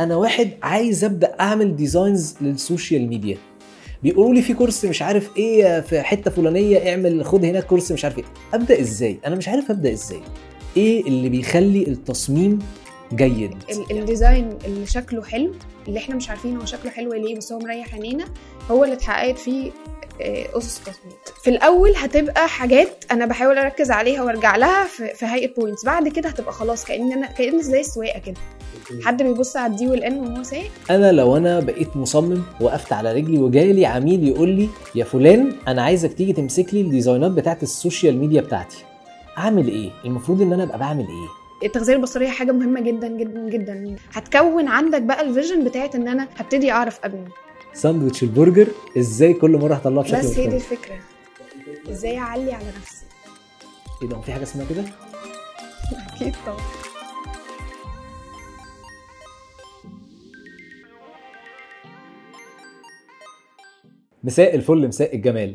أنا واحد عايز ابدا اعمل designs لل social media. بيقولوا لي في course مش عارف إيه في حتة فلانيه اعمل خد هناك course مش عارف إيه. ابدا إزاي؟ أنا مش عارف ابدا إزاي. إيه اللي بيخلي التصميم جيد؟ ال- ال design اللي شكله حلو اللي إحنا مش عارفين هو شكله حلو ليه بس هو مريح عينينا هو اللي اتحققت فيه آه، اسس التصميم. في الأول هتبقى حاجات أنا بحاول أركز عليها وأرجع لها في هيئة points بعد كده هتبقى خلاص كأن أنا كأن زي السواقة كده. حد بيبص على ال D وال N وهو سايق؟ أنا لو أنا بقيت مصمم وقفت على رجلي وجالي عميل يقول لي يا فلان أنا عايزك تيجي تمسك لي الديزاينات بتاعت ال social media بتاعتي. أعمل إيه؟ المفروض إن أنا أبقى بعمل إيه؟ التغذية البصرية حاجة مهمة جدا جدا جدا. هتكون عندك بقى ال vision بتاعت إن أنا هبتدي أعرف أبني. ساندوتش البرجر إزاي كل مرة هطلعه بشكل بس هي دي الفكرة. إزاي أعلي على نفسي؟ إيه ده في حاجة اسمها كده؟ أكيد طبعا. مساء الفل مساء الجمال.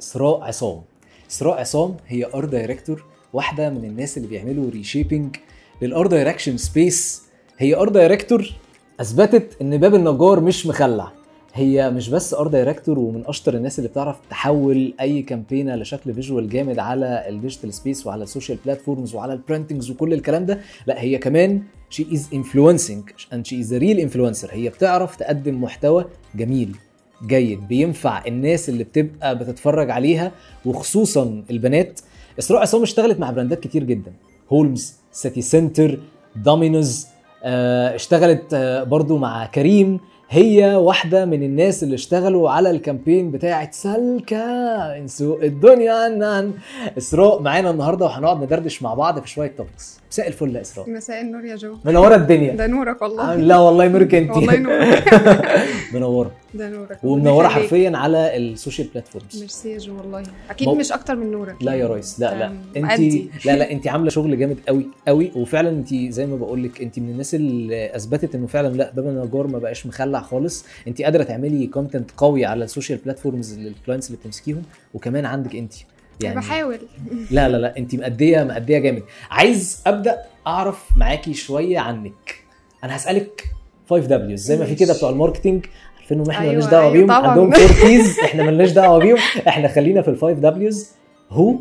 اسراء عصام. اسراء عصام هي art director واحدة من الناس اللي بيعملوا reshaping لل art direction space هي art director أثبتت إن باب النجار مش مخلع. هي مش بس art director ومن أشطر الناس اللي بتعرف تحول أي campaign لشكل visual جامد على ال digital space وعلى ال social platforms وعلى ال printings وكل الكلام ده. لا هي كمان she is influencing and she is real influencer هي بتعرف تقدم محتوى جميل. جيد. بينفع الناس اللي بتبقى بتتفرج عليها وخصوصا البنات. اسراء عصام اشتغلت مع براندات كتير جدا. هولمز سيتي سنتر دومينوز آه، اشتغلت آه، برضو مع كريم. هي واحدة من الناس اللي اشتغلوا على ال campaign بتاعت سلكة انسوا الدنيا. نان اسراء معانا النهارده وهنقعد ندردش مع بعض في شوية topics مساء الفل يا إسراء. مساء النور يا جو. منورة الدنيا. ده نورك والله. لا والله نورك انت. والله نورك. منورة. ده نورك. ومنورة. حرفيا على ال social platforms ميرسي يا جو والله. أكيد مو- مش أكتر من نورك. لا يا ريس لا لا. انت. لا لا انت عاملة شغل جامد قوي قوي وفعلا انت زي ما بقول لك انت من الناس اللي أثبتت إنه فعلا لا باب النجار ما بقاش مخلع خالص. انت قادرة تعملي content قوي على ال social platforms لل clients اللي بتمسكيهم. وكمان عندك انت يعني بحاول. لا لا لا انت مأديه مأدية جامد. عايز أبدأ أعرف معاكي شوية عنك أنا هسألك 5 دبليوز زي ما في كده بتوع ال marketing عارفين انهم إحنا أيوة، مالناش دعوة أيوة بيهم. طبعاً. عندهم 4 Ps إحنا مالناش دعوة بيهم. إحنا خلينا في ال five Ws who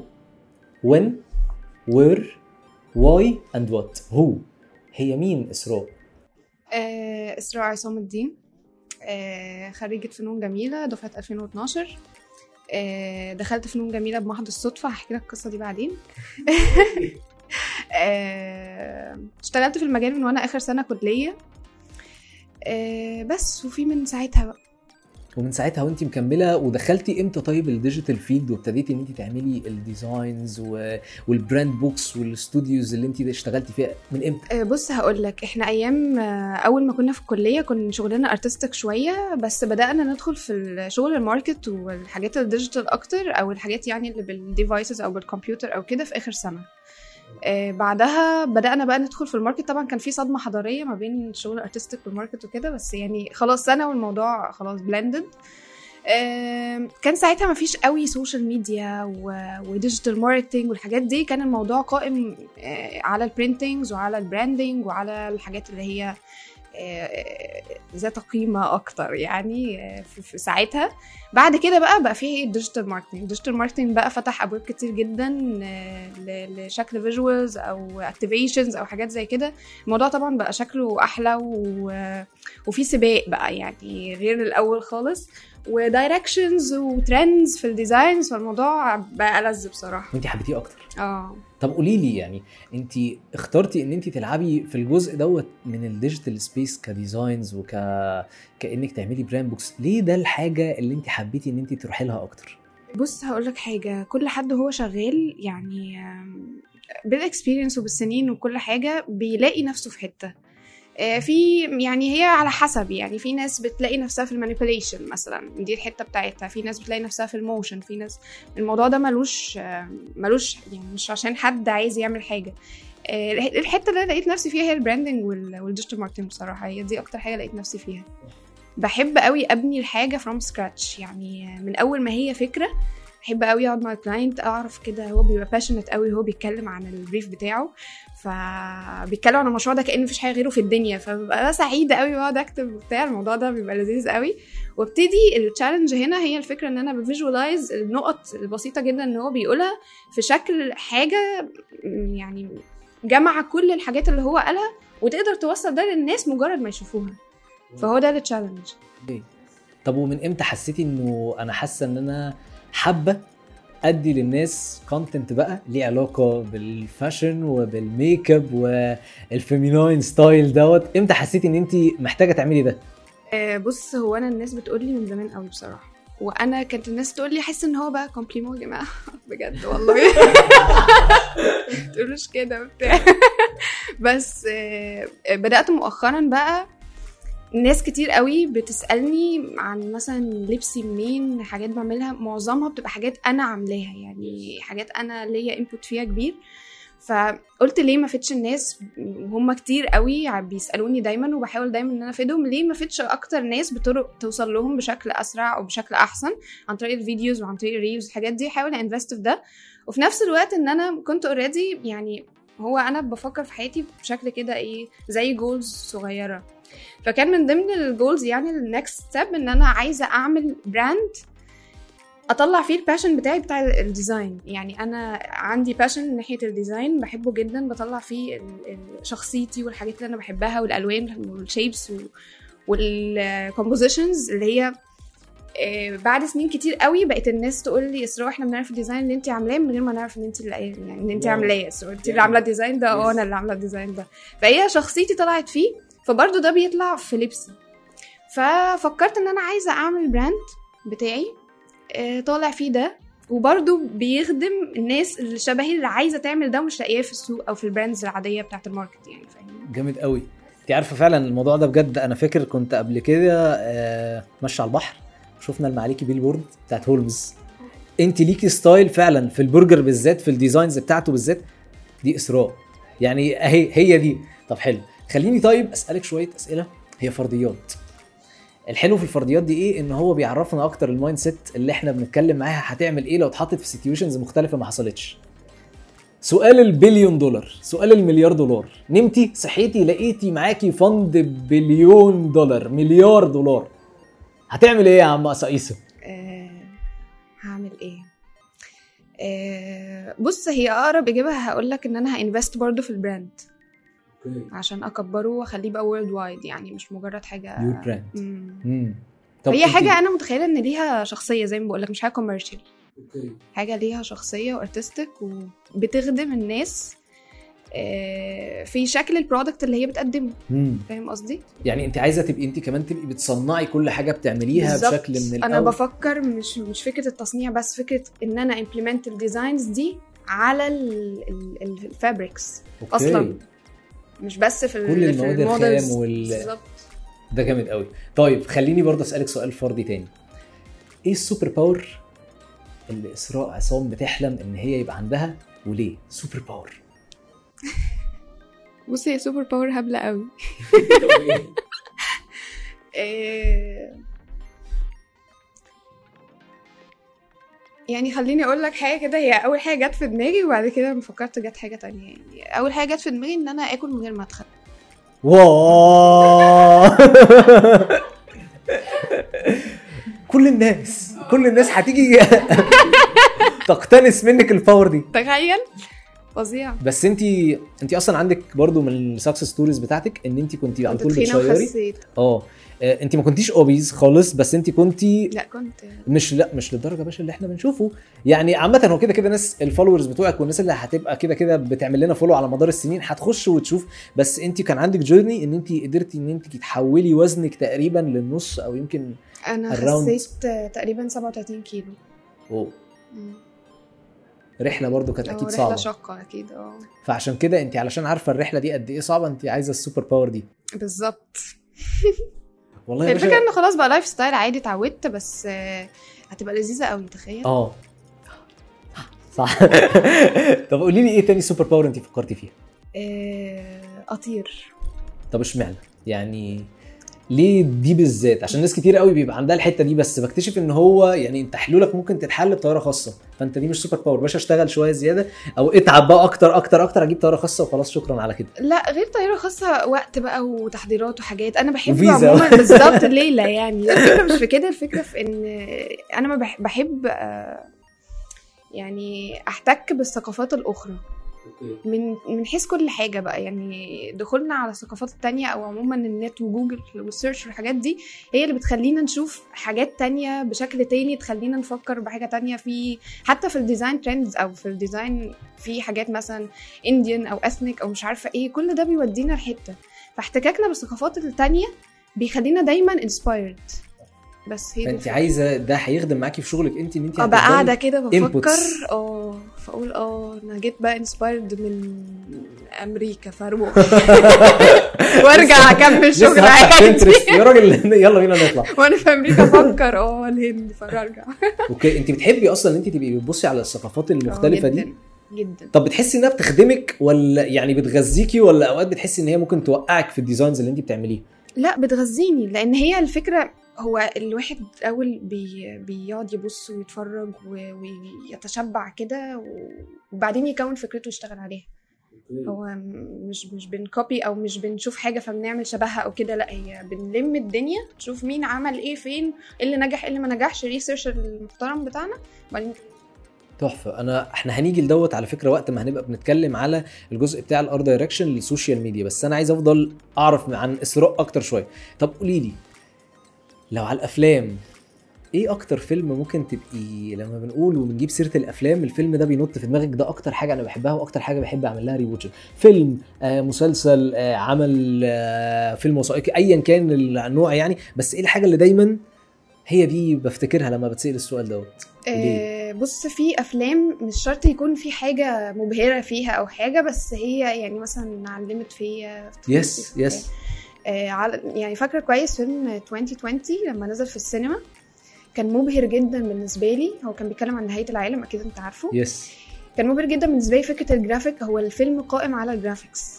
when where why and what who هي مين إسراء؟ آه، إسراء عصام الدين. آه، خريجة فنون جميلة دفعة 2012 آه، دخلت فنون جميلة بمحض الصدفة. هحكي لك القصة دي بعدين. آه، اشتغلت في المجال من وأنا آخر سنة كلية. آه، بس وفي من ساعتها بقى. ومن ساعتها وانت مكملة ودخلتي إمتى طيب ال digital field وابتديتي ان انت تعملي ال designs. وال brand books وال studios اللي انت اشتغلتي فيها من إمتى آه، بص هقول لك إحنا أيام آه، أول ما كنا في الكلية كنا شغلنا artistic شوية بس بدأنا ندخل في الشغل ال market والحاجات ال digital أكتر أو الحاجات يعني اللي بال devices أو بالكمبيوتر أو كده في آخر سنة بعدها بدأنا بقى ندخل في ال market. طبعا كان في صدمة حضارية ما بين الشغل ال artistic وال market وكده بس يعني خلاص سنة والموضوع خلاص blended كان ساعتها ما فيش قوي social media و digital marketing والحاجات دي. كان الموضوع قائم آه، على ال printings وعلى ال branding وعلى الحاجات اللي هي آه، ذات قيمة أكتر. يعني آه، في ساعتها. بعد كده بقى بقى في ال digital marketing ال digital marketing بقى فتح أبواب كتير جدا آه، لشكل visuals أو activations أو حاجات زي كده. الموضوع طبعا بقى شكله أحلى. وفي سباق بقى يعني غير الأول خالص. و directions و trends في ال designs فالموضوع بقى ألذ بصراحة. وانت حبيتيه أكتر. آه. طب قولي لي يعني انت اخترتي ان انت تلعبي في الجزء دوت من ال digital space ك designs وك كأنك تعملي brand books ليه ده الحاجة اللي انت حبيتي ان انت تروحي لها أكتر؟ بص هقول لك حاجة كل حد هو شغال يعني بال experience وبالسنين وكل حاجة بيلاقي نفسه في حتة. في يعني هي على حسب يعني في ناس بتلاقي نفسها في ال manipulation مثلا دي الحتة بتاعتها. في ناس بتلاقي نفسها في ال motion في ناس الموضوع ده ملوش آه، ملوش يعني مش عشان حد عايز يعمل حاجة. آه، الحتة اللي لقيت نفسي فيها هي ال branding وال digital marketing بصراحة. هي دي أكتر حاجة لقيت نفسي فيها. بحب قوي أبني الحاجة from scratch يعني من أول ما هي فكرة بحب قوي أقعد مع ال client أعرف كده هو بيبقى passionate قوي وهو بيتكلم عن ال brief بتاعه. فبيتكلم عن المشروع ده كأن مفيش حاجة غيره في الدنيا. فببقى سعيدة قوي واقعد أكتب وبتاع. الموضوع ده بيبقى لذيذ قوي وابتدي ال challenge هنا هي الفكرة إن أنا ب visualize النقط البسيطة جدا إن هو بيقولها في شكل حاجة يعني جمع كل الحاجات اللي هو قالها وتقدر توصل ده للناس مجرد ما يشوفوها. فهو ده ال challenge طب ومن إمتى حسيتي إنه أنا حاسة إن أنا حابة ادي للناس content بقى ليه علاقة بال fashion وبال makeup وال feminine style دوت. إمتى حسيتي إن انت محتاجة تعملي ده؟ آه، بص هو أنا الناس بتقول لي من زمان قوي بصراحة. وأنا كانت الناس تقول لي أحس إن هو بقى compliment يا جماعة. بجد والله. تقولوش كده وبتاع. بس آه، بدأت مؤخرا بقى ناس كتير قوي بتسألني عن مثلا لبسي منين حاجات بعملها. معظمها بتبقى حاجات أنا عاملاها يعني حاجات أنا ليا input فيها كبير. فقلت ليه ما أفيدش الناس؟ هم كتير قوي بيسألوني دايما وبحاول دايما إن أنا أفيدهم. ليه ما أفيدش أكتر ناس بطرق توصل لهم بشكل أسرع أو بشكل أحسن؟ عن طريق ال videos وعن طريق ال reels الحاجات دي. حاول invest في ده. وفي نفس الوقت إن أنا كنت already يعني هو أنا بفكر في حياتي بشكل كده إيه زي goals صغيرة. فكان من ضمن ال goals يعني ال next step إن أنا عايزة أعمل brand أطلع فيه ال passion بتاعي بتاع ال design يعني أنا عندي passion ناحية ال design بحبه جدا بطلع فيه شخصيتي والحاجات اللي أنا بحبها والألوان وال shapes وال compositions اللي هي آه، بعد سنين كتير قوي بقت الناس تقول لي إسراء إحنا بنعرف ال design اللي انت عاملاه من غير ما نعرف إن انت اللي يعني إن انت. عاملاه إسراء انت اللي جامد. عاملة ال design ده أه. أنا اللي عاملة ال design ده فهي شخصيتي طلعت فيه فبرضه ده بيطلع في لبسي. ففكرت إن أنا عايزة أعمل brand بتاعي آه، طالع فيه ده. وبرضه بيخدم الناس اللي شبهي اللي عايزة تعمل ده ومش لاقياه في السوق أو في ال brands العادية بتاعت ال market يعني فاهمين جامد قوي. أنت عارفة فعلا الموضوع ده بجد. أنا فاكر كنت قبل كده آه، ماشي على البحر شفنا المعاليكي billboard بتاعت هولمز. أنت ليكي style فعلا في البرجر بالذات في ال designs بتاعته بالذات دي إسراء. يعني اهي هي دي. طب حلو. خليني طيب أسألك شوية أسئلة. هي فرضيات الحلو في الفرضيات دي إيه؟ إن هو بيعرفنا أكتر ال mindset اللي إحنا بنتكلم معاها هتعمل إيه لو اتحطت في situations مختلفة ما حصلتش. سؤال ال billion dollar سؤال المليار دولار. نمتي صحيتي لقيتي معاكي fund billion dollar مليار دولار. هتعمل إيه يا عم قصايصه آه، هعمل إيه؟ آه، بص هي أقرب إجابة هقول لك إن أنا ه invest برضو في ال brand. عشان أكبره وأخليه بقى worldwide يعني مش مجرد حاجة. مم. امم طب هي حاجة أنا متخيلة إن ليها شخصية زي ما بقول لك مش حاجة commercial okay. حاجة ليها شخصية و artistic وبتخدم الناس آه، في شكل ال product اللي هي بتقدمه. فاهم قصدي يعني أنت عايزة تبقي أنت كمان تبقي بتصنعي كل حاجة بتعمليها بالظبط. بشكل من أنا الأول. بفكر مش مش فكرة التصنيع بس فكرة إن أنا implement ال designs دي على ال fabrics okay. أصلا مش بس في كل في المواد. الخام وال- بالظبط. ده جامد قوي. طيب خليني برضه أسألك سؤال فردي تاني. إيه ال super power اللي إسراء عصام بتحلم إن هي يبقى عندها وليه؟ super power بصي هي super power هبلة قوي. يعني خليني أقول لك حاجة كده هي أول حاجة جت في دماغي وبعد كده لما فكرت جت حاجة تانية. يعني أول حاجة جت في دماغي إن أنا آكل من غير ما أتخن. كل الناس كل الناس هتيجي تقتنس منك ال power دي. تخيل. فظيع. بس انت انت أصلا عندك برضو من ال success stories بتاعتك ان انت كنت على كنت طول بت share ي. آه. آه، انت ما كنتيش obese خالص بس انت كنتي لا كنت. مش لا مش للدرجة باشا اللي إحنا بنشوفه. يعني عامة هو كده كده ناس ال followers بتوعك والناس اللي هتبقى كده كده بتعمل لنا follow على مدار السنين هتخش وتشوف. بس انت كان عندك journey ان انت قدرتي ان انت تحولي وزنك تقريبا للنص أو يمكن أنا. خسيت تقريبا 37 كيلو. مم. رحلة برضو كانت أكيد رحلة صعبة. شاقة أكيد أه. فعشان كده أنت علشان عارفة الرحلة دي قد إيه صعبة أنت عايزة ال super power دي. بالظبط. والله الفكرة باشا انه خلاص بقى lifestyle عادي اتعودت بس هتبقى لذيذة قوي تخيل. آه. صح. طب قولي لي إيه تاني super power أنت فكرتي فيها؟ آه، أطير. طب اشمعنى؟ يعني ليه دي بالذات؟ عشان ناس كتير قوي بيبقى عندها الحتة دي بس بكتشف إن هو يعني أنت حلولك ممكن تتحل بطيارة خاصة فأنت دي مش super power. باشا اشتغل شوية زيادة أو اتعب بقى أكتر أكتر أكتر أجيب طيارة خاصة وخلاص شكرا على كده. لا غير طيارة خاصة وقت بقى وتحضيرات وحاجات. أنا بحب. عموما بالظبط ليله يعني. الفكرة مش في كده الفكرة في إن أنا ما بح- بحب آه، يعني أحتك بالثقافات الأخرى. من من حيث كل حاجة بقى يعني دخولنا على الثقافات التانية أو عموما النت وجوجل وال search والحاجات دي هي اللي بتخلينا نشوف حاجات تانية بشكل تاني تخلينا نفكر بحاجة تانية في حتى في ال design trends أو في ال design في حاجات مثلا Indian أو ethnic أو مش عارفة إيه كل ده بيودينا لحتة. فاحتكاكنا بالثقافات التانية بيخلينا دايما inspired بس هي دي فانت. عايزة ده هيخدم معاكي في شغلك. انت ان انت أبقى قاعدة كده بفكر. آه فأقول آه أنا جيت بقى inspired من أمريكا فاروح وأرجع أكمل شغل عادي. يا راجل يلا بينا نطلع. وأنا في أمريكا أفكر آه الهند فأرجع. okay. انت بتحبي أصلا إن انت تبقي بتبصي على الثقافات المختلفة آه، دي؟ جدا. جدا. طب بتحسي إنها بتخدمك ولا يعني بتغذيكي ولا أوقات بتحسي إن هي ممكن توقعك في ال designs اللي انت بتعمليه؟ لا بتغذيني لأن هي الفكرة هو الواحد أول بي بيقعد يبص ويتفرج ويتشبع كده وبعدين يكون فكرته ويشتغل عليها. هو مش مش بن copy أو مش بنشوف حاجة فبنعمل شبهها أو كده لأ هي بنلم الدنيا نشوف مين عمل إيه فين إيه اللي نجح إيه اللي ما نجحش ال research المحترم بتاعنا وبعدين تحفة. أنا إحنا هنيجي لدوت على فكرة وقت ما هنبقى بنتكلم على الجزء بتاع ال art direction لل social media بس أنا عايز أفضل أعرف عن إسراء أكتر شوية. طب قولي لي لو على الأفلام إيه أكتر فيلم ممكن تبقي لما بنقول وبنجيب سيرة الأفلام الفيلم ده بينط في دماغك ده أكتر حاجة أنا بحبها وأكتر حاجة بحب اعمل لها rewatch فيلم آه مسلسل آه عمل آه فيلم وثائقي ايا كان النوع يعني بس إيه الحاجة اللي دايما هي دي بفتكرها لما بتسأل السؤال دوت؟ آه بص في أفلام مش شرط يكون في حاجة مبهرة فيها أو حاجة بس هي يعني مثلا علمت فيا. يس يس على- يعني فاكرة كويس فيلم 2020 لما نزل في السينما؟ كان مبهر جدا بالنسبة لي. هو كان بيتكلم عن نهاية العالم أكيد أنت عارفه. yes كان مبهر جدا بالنسبة لي فكرة الجرافيك هو الفيلم قائم على ال graphics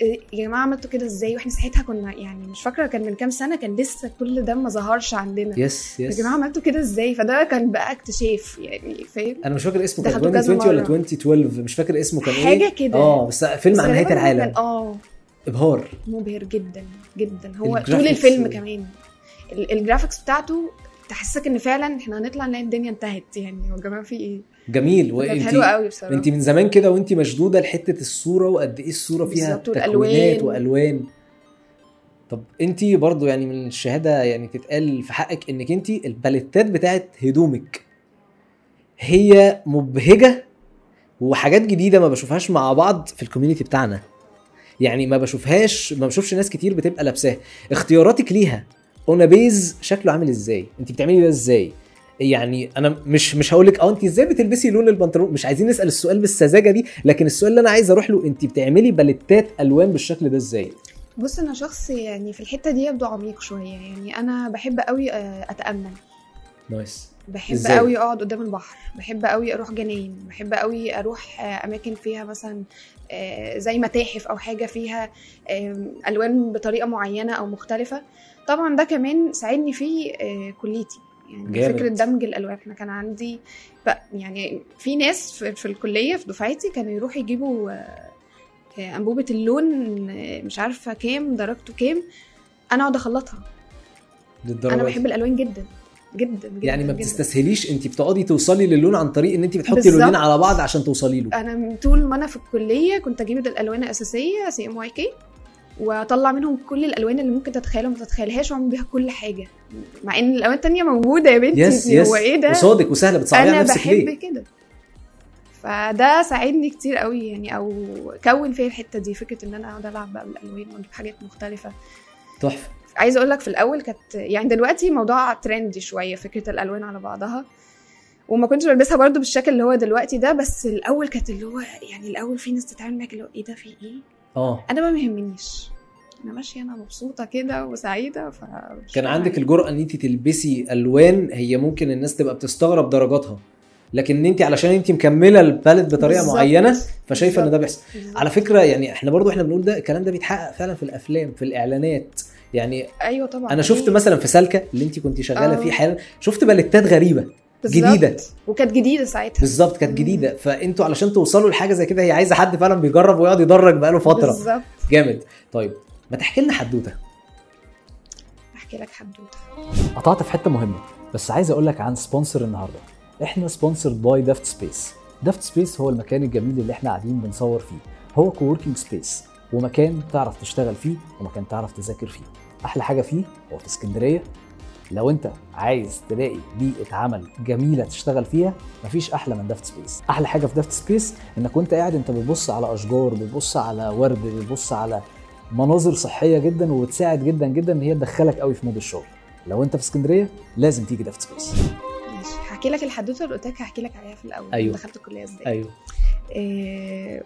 إيه يا جماعة عملتوا كده إزاي؟ وإحنا ساعتها كنا يعني مش فاكرة كان من كام سنة كان لسه كل ده ما ظهرش عندنا. yes يا yes جماعة عملتوا كده إزاي؟ فده كان بقى اكتشاف يعني فاهم؟ أنا مش فاكر اسمه كان دخلته كذا 2020 ولا مرة. 2012 مش فاكر اسمه كان إيه. حاجة كده. آه بس فيلم عن نهاية العالم. آه. إبهار. مبهر جدا. جدا. هو طول الفيلم كمان. ال- ال graphics بتاعته تحسسك إن فعلا إحنا هنطلع نلاقي الدنيا انتهت يعني. يا جماعة في إيه؟ جميل. وانت حلوة قوي بصراحة. انت من زمان كده وانت مشدودة لحتة الصورة وقد إيه الصورة فيها تكوينات. وألوان. طب انت برضو يعني من الشهادة يعني تتقال في حقك إنك انت الباليتات بتاعت هدومك هي مبهجة وحاجات جديدة ما بشوفهاش مع بعض في ال community بتاعنا. يعني ما بشوفهاش ما بشوفش ناس كتير بتبقى لابساها. اختياراتك ليها. اون بيز شكله عامل إزاي؟ انت بتعملي ده إزاي؟ يعني أنا مش مش هقول لك آه انت إزاي بتلبسي لون البنطلون؟ مش عايزين نسأل السؤال بالسذاجة دي لكن السؤال اللي أنا عايز أروح له انت بتعملي باليتات ألوان بالشكل ده إزاي؟ بص أنا شخص يعني في الحتة دي يبدو عميق شوية. يعني أنا بحب قوي آه، اتامل Nice. بحب إزاي؟ قوي اقعد قدام البحر. بحب قوي أروح جناين. بحب قوي أروح آه، اماكن فيها مثلا زي متاحف أو حاجة فيها ألوان بطريقة معينة أو مختلفة. طبعا ده كمان ساعدني في آه، كليتي. يعني جامد. فكرة دمج الألوان. إحنا كان عندي بقى يعني في ناس في, في الكلية في دفعتي كانوا يروحوا يجيبوا آه، آه، أنبوبة اللون آه، مش عارفة كام درجته كام. أنا أقعد أخلطها. أنا. بحب الألوان جدا. جدا جدا يعني ما. بتستسهليش انت بتقعدي توصلي للون عن طريق ان انت بتحطي. لونين على بعض عشان توصلي له. أنا طول ما أنا في الكلية كنت أجيب الألوان الأساسية CMYK وأطلع منهم كل الألوان اللي ممكن تتخيلها وما تتخيلهاش وأعمل بيها كل حاجة. مع إن الألوان التانية موجودة يا بنتي yes yes هو إيه ده؟ قصادك وسهلة بتصعبي على أنا نفسك بحب ليه؟ كده. فده ساعدني كتير قوي يعني أو كون فيا الحتة دي فكرة إن أنا أقعد ألعب بقى بالالوان وأجيب حاجات مختلفة. تحفة. عايزة أقول لك في الأول كانت يعني دلوقتي موضوع ترندي شوية فكرة الألوان على بعضها. وما كنتش بلبسها برضو بالشكل اللي هو دلوقتي ده بس الأول كانت اللي هو يعني الأول في ناس تتعامل معاك اللي هو إيه ده في إيه؟ آه. أنا ما يهمنيش أنا ماشية أنا مبسوطة كده وسعيدة ف كان عندك الجرأة إن انت تلبسي ألوان هي ممكن الناس تبقى بتستغرب درجاتها. لكن انت علشان انت مكملة الباليت بطريقة بالظبط. معينة فشايفة إن ده. بيحصل. على فكرة يعني إحنا برضو إحنا بنقول ده الكلام ده بيتحقق فعلا في الأفلام في الإعلانات. يعني أيوه طبعا أنا شفت أكيد. مثلا في سالكة اللي انت كنت شغالة آه. فيه حالا شفت باليتات غريبة بالظبط. جديدة. وكانت جديدة ساعتها. بالظبط كانت. جديدة. فأنتوا علشان توصلوا لحاجة زي كده هي عايزة حد فعلا بيجرب ويقعد يدرج بقاله فترة. بالظبط. جامد. طيب ما تحكي لنا حدوتة. أحكي لك حدوتة. قطعت في حتة مهمة بس عايز أقول لك عن sponsor النهارده. إحنا sponsored by دافت سبيس دافت سبيس هو المكان الجميل اللي إحنا قاعدين بنصور فيه. هو co-working space ومكان تعرف تشتغل فيه ومكان تعرف تذاكر فيه. أحلى حاجة فيه هو في اسكندرية. لو أنت عايز تلاقي بيئة عمل جميلة تشتغل فيها مفيش أحلى من دافت سبيس. أحلى حاجة في دافت سبيس إنك وأنت قاعد أنت بتبص على أشجار بتبص على ورد بتبص على مناظر صحية جدا وبتساعد جدا جدا إن هي تدخلك قوي في mood الشغل. لو أنت في اسكندرية لازم تيجي دافت سبيس. ماشي. هحكي لك الحدوتة اللي قلت لك هحكي لك عليها في الأول. أيوه. دخلت الكلية إزاي؟ أيوه.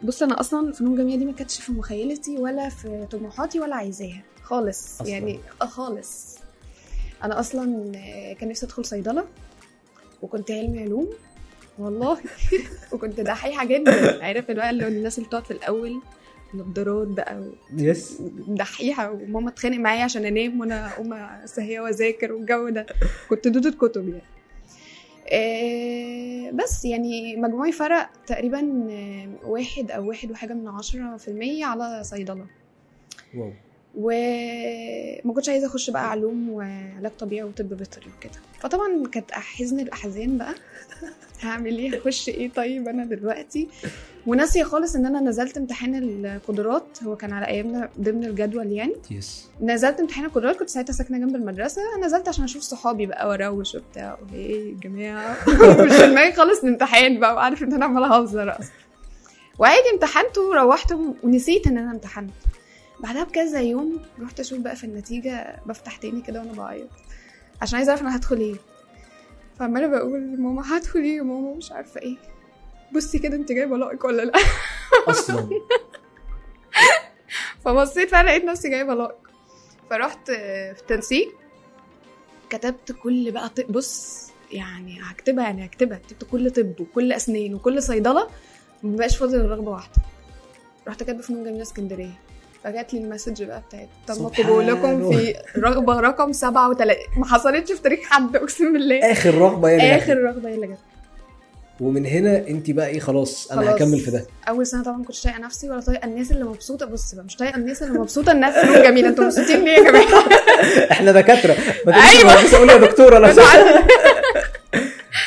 بص أنا أصلا فنون جميلة دي ما كانتش في مخيلتي ولا في طموحاتي ولا عايزاها. خالص أصلاً. يعني آه خالص. أنا أصلا آه، كان نفسي أدخل صيدلة وكنت علمي علوم والله. وكنت دحيحة جدا. عارف الوقت اللي الناس اللي بتقعد في الأول نضارات بقى يس دحيحة وماما تتخانق معايا عشان أنام وأنا أقوم اسهيه وأذاكر والجو ده. كنت دودة كتب يعني. آه، بس يعني مجموعي فرق تقريبا آه، واحد أو واحد وحاجة من عشرة في المية على صيدلة. واو. وما كنتش عايزة أخش بقى علوم وعلاج طبيعي وطب بيطري وكده. فطبعا كانت أحزن الأحزان بقى. هعمل إيه؟ هخش إيه؟ طيب أنا دلوقتي. وناسيه خالص إن أنا نزلت امتحان القدرات. هو كان على أيامنا ضمن الجدول يعني. يس نزلت امتحان القدرات كنت ساعتها ساكنة جنب المدرسة. نزلت عشان أشوف صحابي بقى واروش وبتاع. إيه يا جماعة مش في دماغي خالص الامتحان بقى وعارف إن أنا عمالة أهزر أصلا. وعادي امتحنت وروحت ونسيت إن أنا امتحنت. بعدها بكذا يوم رحت أشوف بقى في النتيجة بفتح تاني كده وأنا بعيط. عشان عايزة أعرف أنا هدخل إيه. فعمالة بقول لماما هدخل إيه يا ماما؟ مش عارفة إيه. بصي كده انت جايبة لائق ولا لأ؟ أصلا. فبصيت فعلا لقيت نفسي جايبة لائق فرحت في التنسيق كتبت كل بقى طب بص يعني هكتبها يعني هكتبها. كتبت كل طب وكل أسنان وكل صيدلة. مبقاش فاضل غير رغبة واحدة. رحت كاتبة فنون جميلة اسكندرية. فجات لي المسج بقى بتاعت تم قبولكم. في رغبة رقم 37 ما حصلتش في تاريخ حد اقسم بالله آخر رغبة هي اللي آخر جاتلك. رغبة هي اللي جت ومن هنا انت بقى إيه خلاص أنا خلاص. هكمل في ده أول سنة طبعا كنتش طايقة نفسي ولا طايقة الناس اللي مبسوطة بص بقى مش طايقة الناس اللي مبسوطة الناس فنون جميلة أنتوا مبسوطين ليه يا جماعة إحنا دكاترة ما تقوليش. بس أقول يا دكتوره عارفة.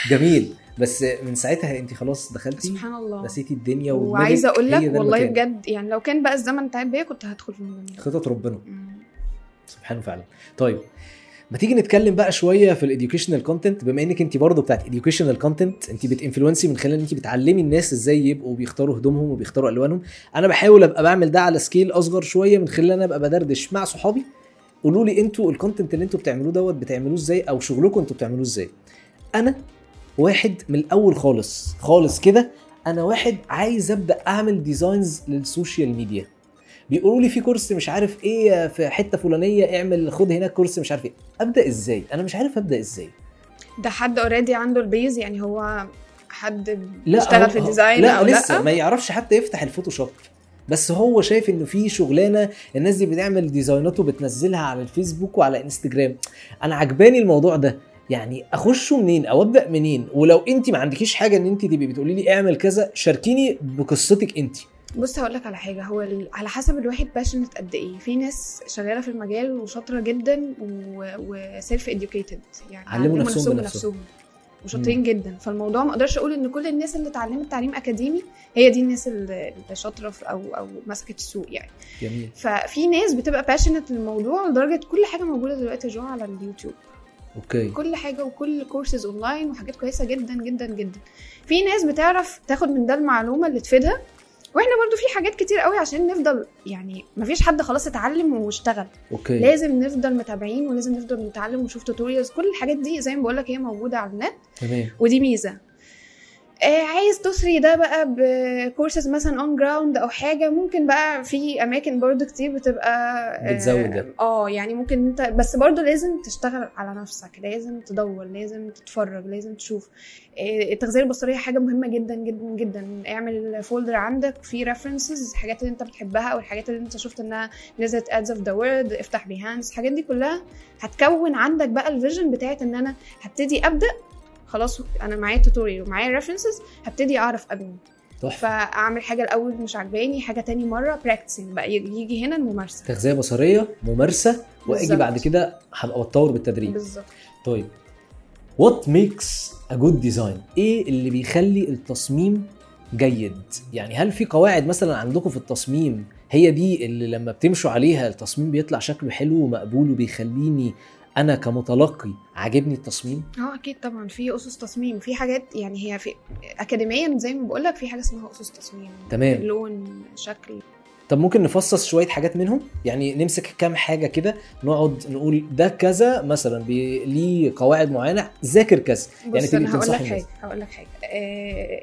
جميل بس من ساعتها انت خلاص دخلتي سبحان الله. نسيتي الدنيا وعايزة أقول لك والله. بجد يعني لو كان بقى الزمن تعب بيا كنت هدخل فنون جميله خطط ربنا. مم. سبحانه فعلا. طيب ما تيجي نتكلم بقى شوية في ال educational content بما إنك انت برضه بتاعت educational content انت بت influence ي من خلال ان انت بتعلمي الناس إزاي يبقوا بيختاروا هدومهم وبيختاروا ألوانهم. أنا بحاول أبقى بعمل ده على scale أصغر شوية من خلال ان أنا أبقى بدردش مع صحابي. قولوا لي أنتوا ال content اللي أنتوا بتعملوه دوت بتعملوه إزاي أو شغلكم أنتوا بتعملوه إزاي. أنا واحد من الأول خالص خالص كده أنا واحد عايز أبدأ أعمل designs لل social media بيقولوا لي في course مش عارف إيه في حتة فلانية اعمل خد هناك course مش عارف إيه. أبدأ إزاي؟ أنا مش عارف أبدأ إزاي. ده حد already عنده ال base؟ يعني هو حد بيشتغل في ال design لا أو لسه لأ؟ ما يعرفش حتى يفتح الفوتوشوب. بس هو شايف إنه في شغلانة الناس دي بتعمل ديزاينات وبتنزلها على الفيسبوك وعلى إنستجرام. أنا عجباني الموضوع ده. يعني أخشه منين؟ أو ابدا منين؟ ولو انت ما عندكيش حاجة إن انت تبقي بتقولي لي اعمل كذا شاركيني بقصتك انت. بص هقول لك على حاجة. هو على حسب الواحد patient قد إيه. في ناس شغالة في المجال وشاطرة جدا و self-educated يعني علموا نفسهم بنفسهم. وشاطرين جدا. فالموضوع ما أقدرش أقول إن كل الناس اللي اتعلمت تعليم أكاديمي هي دي الناس اللي شاطرة أو أو مسكت السوق يعني. جميل. ففي ناس بتبقى patient للموضوع لدرجة كل حاجة موجودة دلوقتي جو على اليوتيوب. okay. كل حاجة وكل courses online وحاجات كويسة جدا جدا جدا. في ناس بتعرف تاخد من ده المعلومة اللي تفيدها وإحنا برضو في حاجات كتير قوي عشان نفضل يعني مفيش حد خلاص اتعلم واشتغل. Okay. لازم نفضل متابعين ولازم نفضل نتعلم ونشوف tutorials كل الحاجات دي زي ما بقول لك هي موجودة على النت. تمام. ودي ميزة. عايز تسري ده بقى بكورسز مثلا on ground أو حاجة ممكن بقى في أماكن برضو كتير بتبقى آه، بتزود ده. آه يعني ممكن أنت بس برضو لازم تشتغل على نفسك لازم تدور لازم تتفرج لازم تشوف آه، التغذية البصرية حاجة مهمة جدا جدا جدا اعمل folder عندك فيه references الحاجات اللي أنت بتحبها أو الحاجات اللي أنت شفت إنها نزلت ads of the world افتح بيهانس الحاجات دي كلها هتكون عندك بقى ال vision بتاعت إن أنا هبتدي أبدأ خلاص أنا معايا tutorial ومعايا references هبتدي أعرف ابني فأعمل حاجة الأول مش عجباني حاجة تاني مرة practicing بقى يجي هنا الممارسة. تغذية بصرية ممارسة وأجي. بعد كده هبقى بتطور بالتدريج. بالظبط. طيب what makes a good design إيه اللي بيخلي التصميم جيد؟ يعني هل في قواعد مثلا عندكم في التصميم هي دي اللي لما بتمشوا عليها التصميم بيطلع شكله حلو ومقبول وبيخليني أنا كمتلقي عاجبني التصميم؟ آه أكيد طبعا. في أسس تصميم في حاجات يعني هي في اكاديميا زي ما بقول لك في حاجة اسمها أسس تصميم. تمام. لون شكل. طب ممكن نفصص شوية حاجات منهم؟ يعني نمسك كام حاجة كده نقعد نقول ده كذا مثلا ليه قواعد معينة ذاكر كذا. يعني تيجي هقول لك. حاجة هقول لك حاجة. آه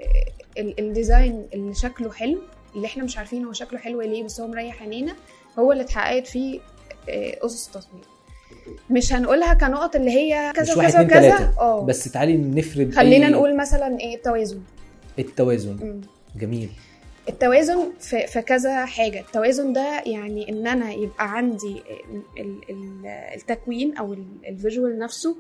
ال- الديزاين اللي شكله حلو اللي إحنا مش عارفين هو شكله حلو ليه بس هو مريح عينينا هو اللي اتحققت فيه آه، أسس التصميم مش هنقولها كنقط اللي هي كذا وكذا وكذا. آه. بس تعالي نفرد خلينا أي- نقول مثلا إيه؟ التوازن. التوازن. مم. جميل. التوازن في, في كذا حاجة. التوازن ده يعني إن أنا يبقى عندي ال- ال- التكوين أو ال visual نفسه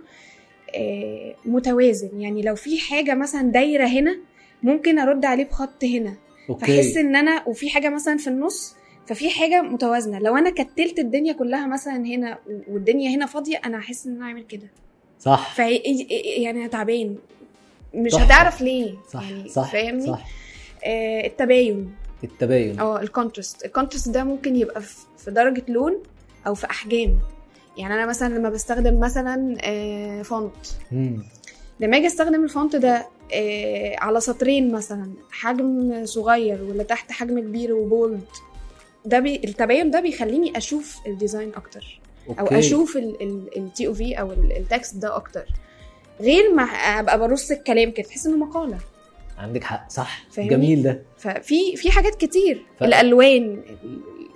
آه، متوازن. يعني لو في حاجة مثلا دايرة هنا ممكن أرد عليه بخط هنا. فأحس okay إن أنا وفي حاجة مثلا في النص ففي حاجة متوازنة. لو أنا كتلت الدنيا كلها مثلا هنا والدنيا هنا فاضية أنا هحس إن أنا اعمل كده. صح. في يعني أنا تعبان. مش تحفة. هتعرف ليه. صح يعني صح فاهمني؟ صح. آه التباين. التباين. آه ال contrast ال contrast ده ممكن يبقى في في درجة لون أو في أحجام. يعني أنا مثلا لما بستخدم مثلا آه، font مم. لما أجي أستخدم ال font ده آه، على سطرين مثلا حجم صغير ولا تحت حجم كبير و bold ده بي... التباين ده بيخليني أشوف ال design أكتر. أو okay. أشوف التي أو في أو ال- ال text ده أكتر. غير ما أبقى برص الكلام كده تحس إنه مقالة. عندك حق صح. فاهمني؟ جميل ده. ففي في حاجات كتير. ف- الألوان.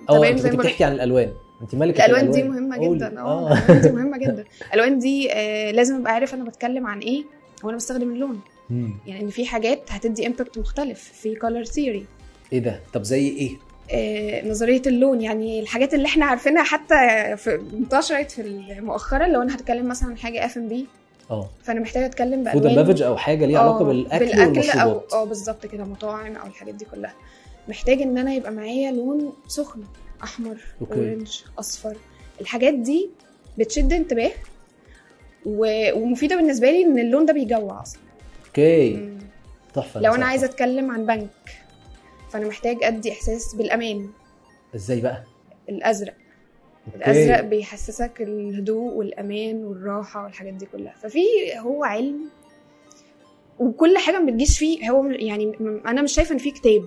آه أنت زي كنت. بتحكي عن الألوان. أنت مالك الألوان دي مهمة. جدا. آه الألوان دي مهمة جدا. الألوان دي آه لازم أبقى عارف أنا بتكلم عن إيه وأنا بستخدم اللون. مم. يعني في حاجات هتدي impact مختلف. في color theory إيه ده؟ طب زي إيه؟ آه نظرية اللون يعني الحاجات اللي إحنا عارفينها حتى في انتشرت في مؤخرا لو أنا هتكلم مثلا عن حاجة F and B آه. فأنا محتاجة أتكلم فود بالوان بافج أو حاجة ليها علاقة آه، بالأكل, بالأكل أو آه بالظبط كده مطاعم أو الحاجات دي كلها. محتاج إن أنا يبقى معايا لون سخن أحمر okay. orange أصفر. الحاجات دي بتشد انتباه و... ومفيدة بالنسبة لي إن اللون ده بيجوع أصلا. okay. تحفة لو أنا. عايزة أتكلم عن بنك. فأنا محتاج أدي إحساس بالأمان. إزاي بقى؟ الأزرق. okay. الأزرق بيحسسك الهدوء والأمان والراحة والحاجات دي كلها. ففي هو علم وكل حاجة ما بتجيش فيه هو يعني أنا مش شايفة إن في كتاب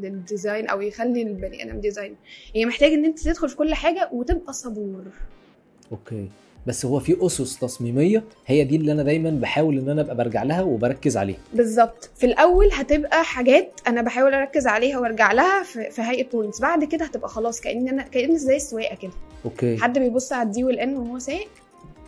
لل design أو يخلي البني آدم designer. هي محتاج إن أنت تدخل في كل حاجة وتبقى صبور. okay. بس هو في أسس تصميمية هي دي اللي أنا دايما بحاول إن أنا أبقى برجع لها وبركز عليها. بالظبط. في الأول هتبقى حاجات أنا بحاول أركز عليها وأرجع لها في, في هيئة points بعد كده هتبقى خلاص كان أنا كان زي السواقة كده. okay. حد بيبص على ال D وال N وهو سايق؟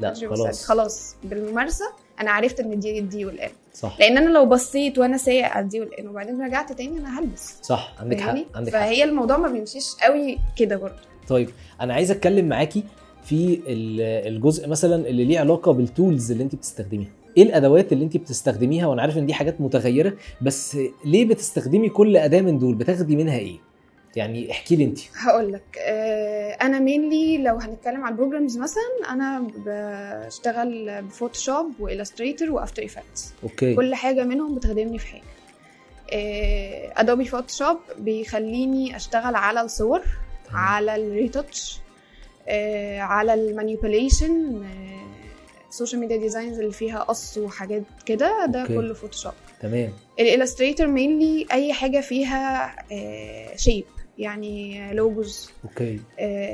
لا خلاص. خلاص بالممارسة أنا عرفت إن دي ال D وال N صح. لأن أنا لو بصيت وأنا سايق على ال D وال N وبعدين رجعت تاني أنا هلبس. صح عندك حق؟ عندك حق. فهي الموضوع ما بيمشيش قوي كده برضه. طيب أنا عايز أتكلم معاكي في ال- الجزء مثلا اللي ليه علاقة بال tools اللي انت بتستخدميها. إيه الأدوات اللي انت بتستخدميها؟ وأنا عارف ان دي حاجات متغيرة بس ليه بتستخدمي كل أداة من دول؟ بتاخدي منها إيه؟ يعني احكي لي انت. هقول لك آه أنا mainly لو هنتكلم على ال programs مثلا أنا بشتغل ب Photoshop و Illustrator و After Effects okay. كل حاجة منهم بتخدمني في حاجة. Adobe Photoshop بيخليني أشتغل على الصور على ال retouch آه، على ال manipulation ال social media designs اللي فيها قص وحاجات كده ده okay. كله Photoshop تمام. ال Illustrator mainly أي حاجة فيها shape يعني logos okay.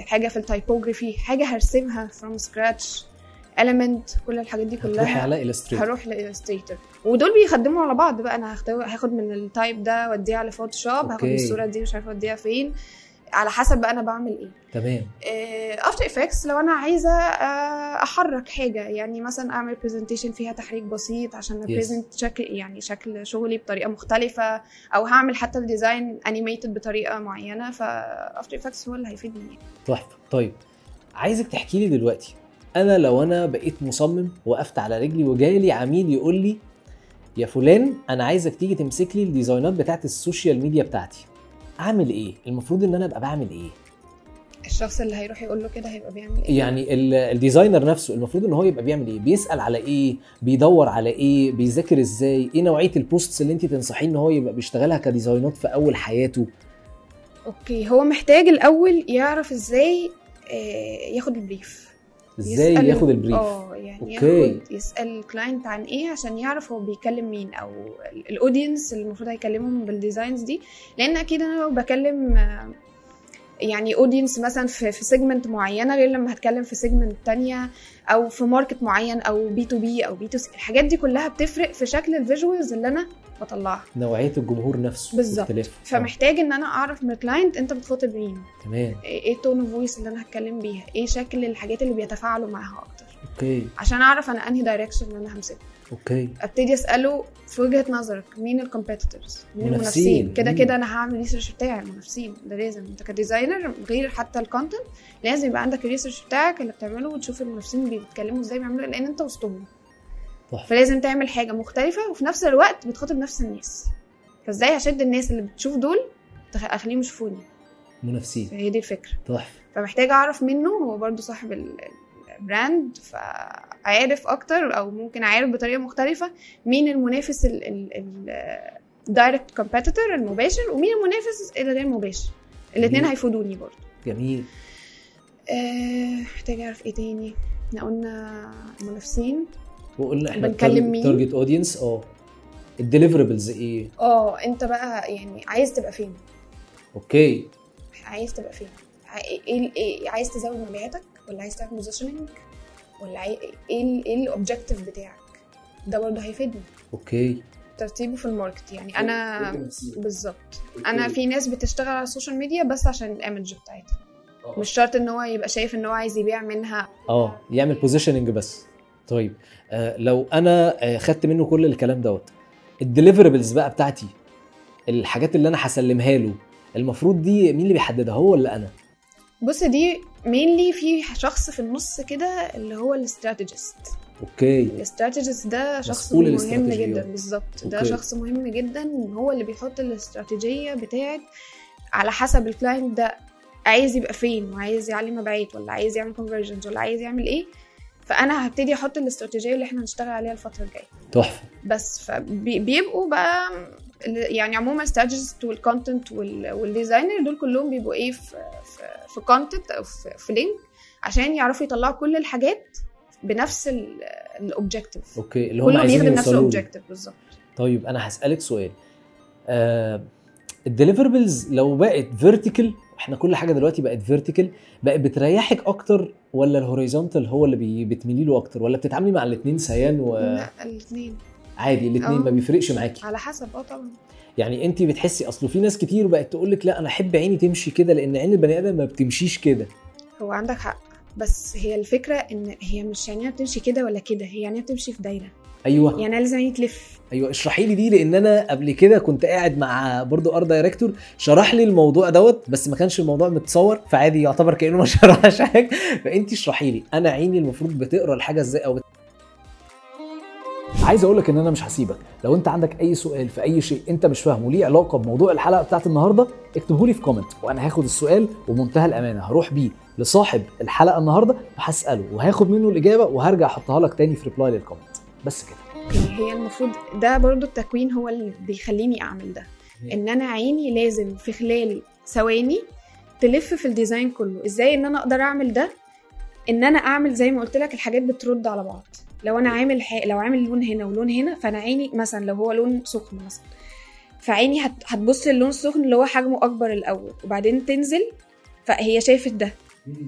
حاجة في ال typography حاجة هرسمها from scratch element كل الحاجات دي كلها على Illustrator هروح ل Illustrator ودول بيخدموا على بعض بقى أنا هاخد من ال type ده واديه على Photoshop هاخد. الصورة دي مش عارفة أوديها فين. على حسب بقى أنا بعمل إيه. تمام. After Effects لو أنا عايزة آه، أحرك حاجة يعني مثلا أعمل presentation فيها تحريك بسيط عشان أ present شكل يعني شكل شغلي بطريقة مختلفة أو هعمل حتى ال design animated بطريقة معينة ف After Effects هو اللي هيفيدني تحفة. طيب عايزك تحكي لي دلوقتي. أنا لو أنا بقيت مصمم وقفت على رجلي وجالي عميل يقول لي يا فلان أنا عايزك تيجي تمسك لي ال design ات بتاعت ال social media بتاعتي. أعمل إيه؟ المفروض إن أنا أبقى بعمل إيه؟ الشخص اللي هيروح يقول له كده هيبقى بيعمل إيه؟ يعني ال- ال designer نفسه المفروض إن هو يبقى بيعمل إيه؟ بيسأل على إيه؟ بيدور على إيه؟ بيذاكر إزاي؟ إيه نوعية ال posts اللي انت تنصحيه إن هو يبقى بيشتغلها ك design ات في أول حياته؟ okay هو محتاج الأول يعرف إزاي آه، ياخد ال brief إزاي يسأل- ياخد ال brief آه يعني okay. ياخد يسأل ال client عن إيه عشان يعرف هو بيكلم مين أو ال audience اللي المفروض هيكلمهم بال designs دي لأن أكيد أنا لو بكلم يعني audience مثلا في في segment معينة غير لما هتكلم في segment تانية أو في market معين أو B2B أو B2C الحاجات دي كلها بتفرق في شكل ال visuals اللي أنا بطلعها. نوعية الجمهور نفسه بالظبط. فمحتاج إن أنا أعرف من ال client أنت بتخاطب مين تمام. إيه ال tone of voice اللي أنا هتكلم بيها. إيه شكل الحاجات اللي بيتفاعلوا معاها أكتر. okay. عشان أعرف أنا أنهي direction اللي أنا همسكه. okay. أبتدي أسأله في وجهة نظرك مين ال competitors مين منافسين. المنافسين كده. كده أنا هعمل research بتاعي المنافسين. ده لازم. أنت ك designer غير حتى ال content لازم يبقى عندك ال research بتاعك اللي بتعمله وتشوف المنافسين بيتكلموا إزاي بيعملوا لأن أنت وسطهم. فلازم تعمل حاجة مختلفة وفي نفس الوقت بتخاطب نفس الناس. فإزاي هشد الناس اللي بتشوف دول أخليهم يشوفوني؟ منافسين. فهي دي الفكرة. تحفة. فمحتاج أعرف منه هو برضو صاحب ال brand فعارف أكتر أو ممكن عارف بطريقة مختلفة مين المنافس ال direct competitor المباشر ومين المنافس الغير مباشر. الاثنين. هيفيدوني برضو. جميل. آه، محتاج أعرف إيه تاني؟ إحنا قلنا المنافسين وقلنا إحنا بنكلم مين؟ target audience آه. ال deliverables إيه؟ آه أنت بقى يعني عايز تبقى فين؟ أوكي. عايز تبقى فين؟ عاي- إيه إيه عايز تزود مبيعاتك؟ ولا عايز تعمل positioning ولا عاي... إيه إيه ال objective بتاعك؟ ده برضه هيفيدني. أوكي. ترتيبه في ال market يعني. أنا بالظبط. أنا في ناس بتشتغل على ال social media بس عشان ال image بتاعتها. مش شرط إن هو يبقى شايف إن هو عايز يبيع منها. آه يعمل positioning بس. طيب آه لو أنا آه خدت منه كل الكلام دوت ال deliverables بقى بتاعتي الحاجات اللي أنا هسلمها له المفروض دي مين اللي بيحددها هو ولا أنا؟ بص دي mainly في شخص في النص كده اللي هو ال strategist. أوكي. ال strategist ده شخص مهم. جدا بالظبط. ده. شخص مهم جدا هو اللي بيحط الاستراتيجية بتاعت على حسب ال client ده عايز يبقى فين وعايز يعلي مبيعات ولا عايز يعمل conversions ولا عايز يعمل إيه. فأنا هبتدي أحط الاستراتيجية اللي إحنا هنشتغل عليها الفترة الجاية. تحفة. بس فبيبقوا بقى يعني عموما ال strategist وال content وال designer دول كلهم بيبقوا إيه في في, content أو في, في link عشان يعرفوا يطلعوا كل الحاجات بنفس ال objective أوكي اللي هم عايزين نفس. ال objective بالظبط. طيب أنا هسألك سؤال. آه ال deliverables لو بقت vertical إحنا كل حاجة دلوقتي بقت vertical بقت بتريحك أكتر ولا ال horizontal هو اللي بتميلي له أكتر؟ ولا بتتعاملي مع الاثنين سيان وعادي لا الاثنين الاثنين آه. ما بيفرقش معاكي. على حسب آه طبعا. يعني انت بتحسي اصله في ناس كتير بقت تقول لك لا أنا أحب عيني تمشي كده لأن عين البني آدم ما بتمشيش كده. هو عندك حق بس هي الفكرة إن هي مش يعني بتمشي كده ولا كده هي يعني بتمشي في دايرة. أيوه. يعني لازم عيني تلف. أيوه اشرحي لي دي لأن أنا قبل كده كنت قاعد مع برضو art director شرح لي الموضوع دوت بس ما كانش الموضوع متصور فعادي يعتبر كأنه ما شرحش حاجة. فأنت اشرحي لي أنا عيني المفروض بتقرأ الحاجة إزاي أو بت... عايز أقول لك ان أنا مش هسيبك. لو انت عندك اي سؤال في اي شيء انت مش فاهمه ليه علاقة بموضوع الحلقة بتاعت النهارده اكتبه لي في comment وأنا هاخد السؤال وبمنتهى الأمانة هروح بيه لصاحب الحلقة النهارده وهسأله وهاخد منه الإجابة وهرجع أحطها لك تاني في reply لل comment بس كده. هي المفروض ده برضو التكوين هو اللي بيخليني أعمل ده. إن أنا عيني لازم في خلال ثواني تلف في ال design كله. إزاي إن أنا أقدر أعمل ده؟ إن أنا أعمل زي ما قلت لك الحاجات بترد على بعض. لو أنا عامل ح... لو عامل لون هنا ولون هنا فأنا عيني مثلا لو هو لون سخن مثلا فعيني هت... هتبص اللون السخن اللي هو حجمه أكبر الأول وبعدين تنزل فهي شافت ده.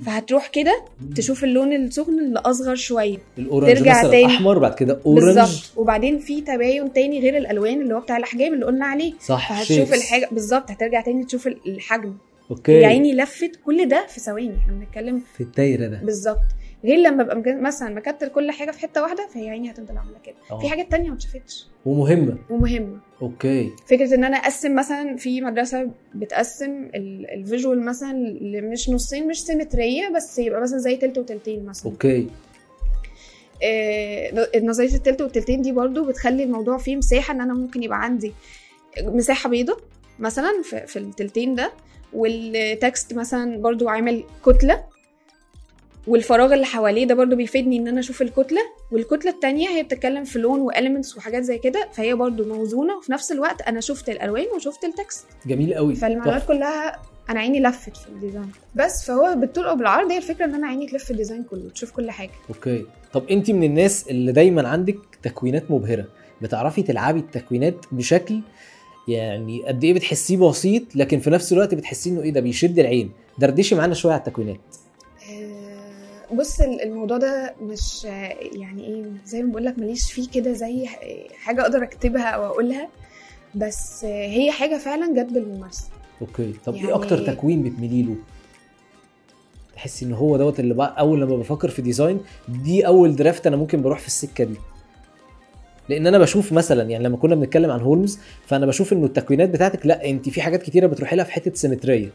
فهتروح كده تشوف اللون السخن اللي أصغر شوية. ال orange ترجع مثلا تاني. احمر بعد كده orange. بالظبط. وبعدين في تباين تاني غير الألوان اللي هو بتاع الأحجام اللي قلنا عليه. صح. فهتشوف. الحاجة بالظبط. هترجع تاني تشوف الحجم. أوكي. يا عيني لفت كل ده في ثواني. إحنا بنتكلم في الدايرة ده. بالظبط. غير لما أبقى مثلا مكتل كل حاجة في حتة واحدة فهي عيني هتفضل عاملة كده. آه. في حاجات تانية ما اتشافتش. ومهمة. ومهمة. أوكي. فكرة إن أنا أقسم مثلا في مدرسة بتقسم ال visual مثلا مش نصين مش سيمترية بس يبقى مثلا زي تلت وتلتين مثلا. أوكي. آه، نظريه التلت والتلتين دي برضو بتخلي الموضوع فيه مساحة إن أنا ممكن يبقى عندي مساحة بيضة مثلا في, في التلتين ده وال text مثلا برضو عامل كتلة. والفراغ اللي حواليه ده برضو بيفيدني إن أنا أشوف الكتلة والكتلة التانية هي بتتكلم في لون و elements وحاجات زي كده فهي برضو موزونة. وفي نفس الوقت أنا شفت الألوان وشفت ال text جميل قوي. فالمعلومات. كلها أنا عيني لفت في ال design بس فهو بالطول أو بالعرض هي الفكرة إن أنا عيني تلف ال design كله تشوف كل حاجة. أوكي. طب انت من الناس اللي دايما عندك تكوينات مبهرة بتعرفي تلعبي التكوينات بشكل يعني قد إيه بتحسيه بسيط لكن في نفس الوقت بتحسيه إنه إيه ده بيشد العين. دردشي معانا شوية على التكوينات. بص ال- الموضوع ده مش يعني إيه زي ما بقول لك ماليش فيه كده زي حاجة أقدر أكتبها أو أقولها بس هي حاجة فعلا جت بالممارسة. أوكي. طب يعني- إيه أكتر تكوين بتميلي له؟ تحسي إن هو دوت اللي بقى أول لما بفكر في design دي أول draft أنا ممكن بروح في السكة دي. لأن أنا بشوف مثلا يعني لما كنا بنتكلم عن هولمز فأنا بشوف إنه التكوينات بتاعتك لأ أنت في حاجات كتيرة بتروحي لها في حتة سيمتريه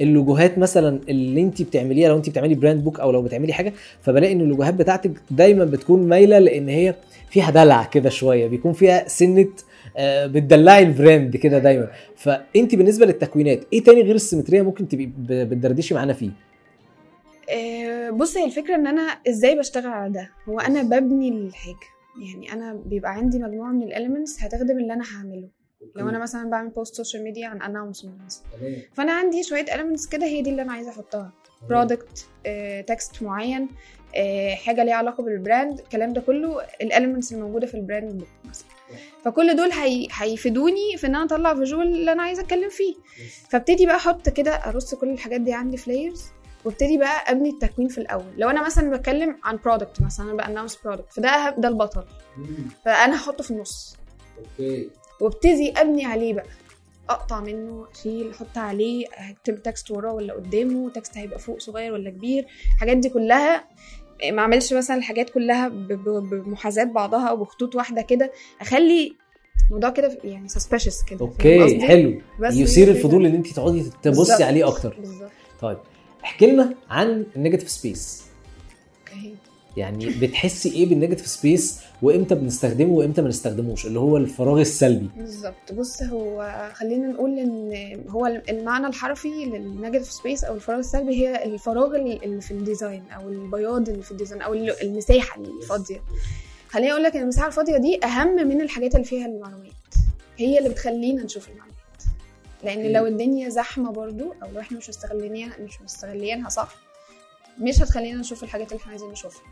ال logoهات مثلا اللي انت بتعمليها لو انت بتعملي brand book أو لو بتعملي حاجة فبلاقي إن ال logoهات بتاعتك دايما بتكون مايلة لإن هي فيها دلع كده شوية بيكون فيها سنة آه، بتدلعي ال brand كده دايما. فانت بالنسبة للتكوينات إيه تاني غير السيمترية ممكن تبقي بتدردشي معانا فيه؟ آه، بص هي الفكرة إن أنا إزاي بشتغل على ده؟ هو أنا ببني الحاجة يعني أنا بيبقى عندي مجموعة من ال elements هتخدم اللي أنا هعمله. لو أنا مثلا بعمل post social media عن announcement فأنا عندي شوية elements كده هي دي اللي أنا عايزة أحطها. product text معين آه، حاجة ليها علاقة بال brand الكلام ده كله ال elements الموجوده في ال brand book مثلا. فكل دول هي... هيفيدوني في إن أنا أطلع visual اللي أنا عايزة أتكلم فيه. فابتدي بقى أحط كده أرص كل الحاجات دي عندي في layers وابتدي بقى أبني التكوين في الأول. لو أنا مثلا بتكلم عن product مثلا أنا ب announce product فده ده البطل. فأنا هحطه في النص. أوكي. وابتدي أبني عليه بقى. أقطع منه أشيل أحط عليه اكتب text وراه ولا قدامه text هيبقى فوق صغير ولا كبير. الحاجات دي كلها ما أعملش مثلا الحاجات كلها بمحاذاة بعضها أو بخطوط واحدة كده. أخلي الموضوع كده يعني suspicious كده. okay؟ حلو. بس يثير الفضول. إن انت تقعدي. تبصي عليه أكتر. بالظبط. طيب احكي لنا عن ال negative space يعني بتحسي إيه بال negative space وامتى بنستخدمه وامتى ما نستخدموش اللي هو الفراغ السلبي. بالظبط. بص هو خلينا نقول إن هو المعنى الحرفي لل negative space أو الفراغ السلبي هي الفراغ اللي في ال design أو البياض اللي في ال design أو المساحة الفاضيه خليني أقول لك إن المساحة الفاضية دي أهم من الحاجات اللي فيها المعلومات. هي اللي بتخلينا نشوف المعلومات. لأن لو الدنيا زحمة برضو أو لو إحنا مش مستغلينها مش مستغلينها صح مش هتخلينا نشوف الحاجات اللي إحنا عايزين نشوفها.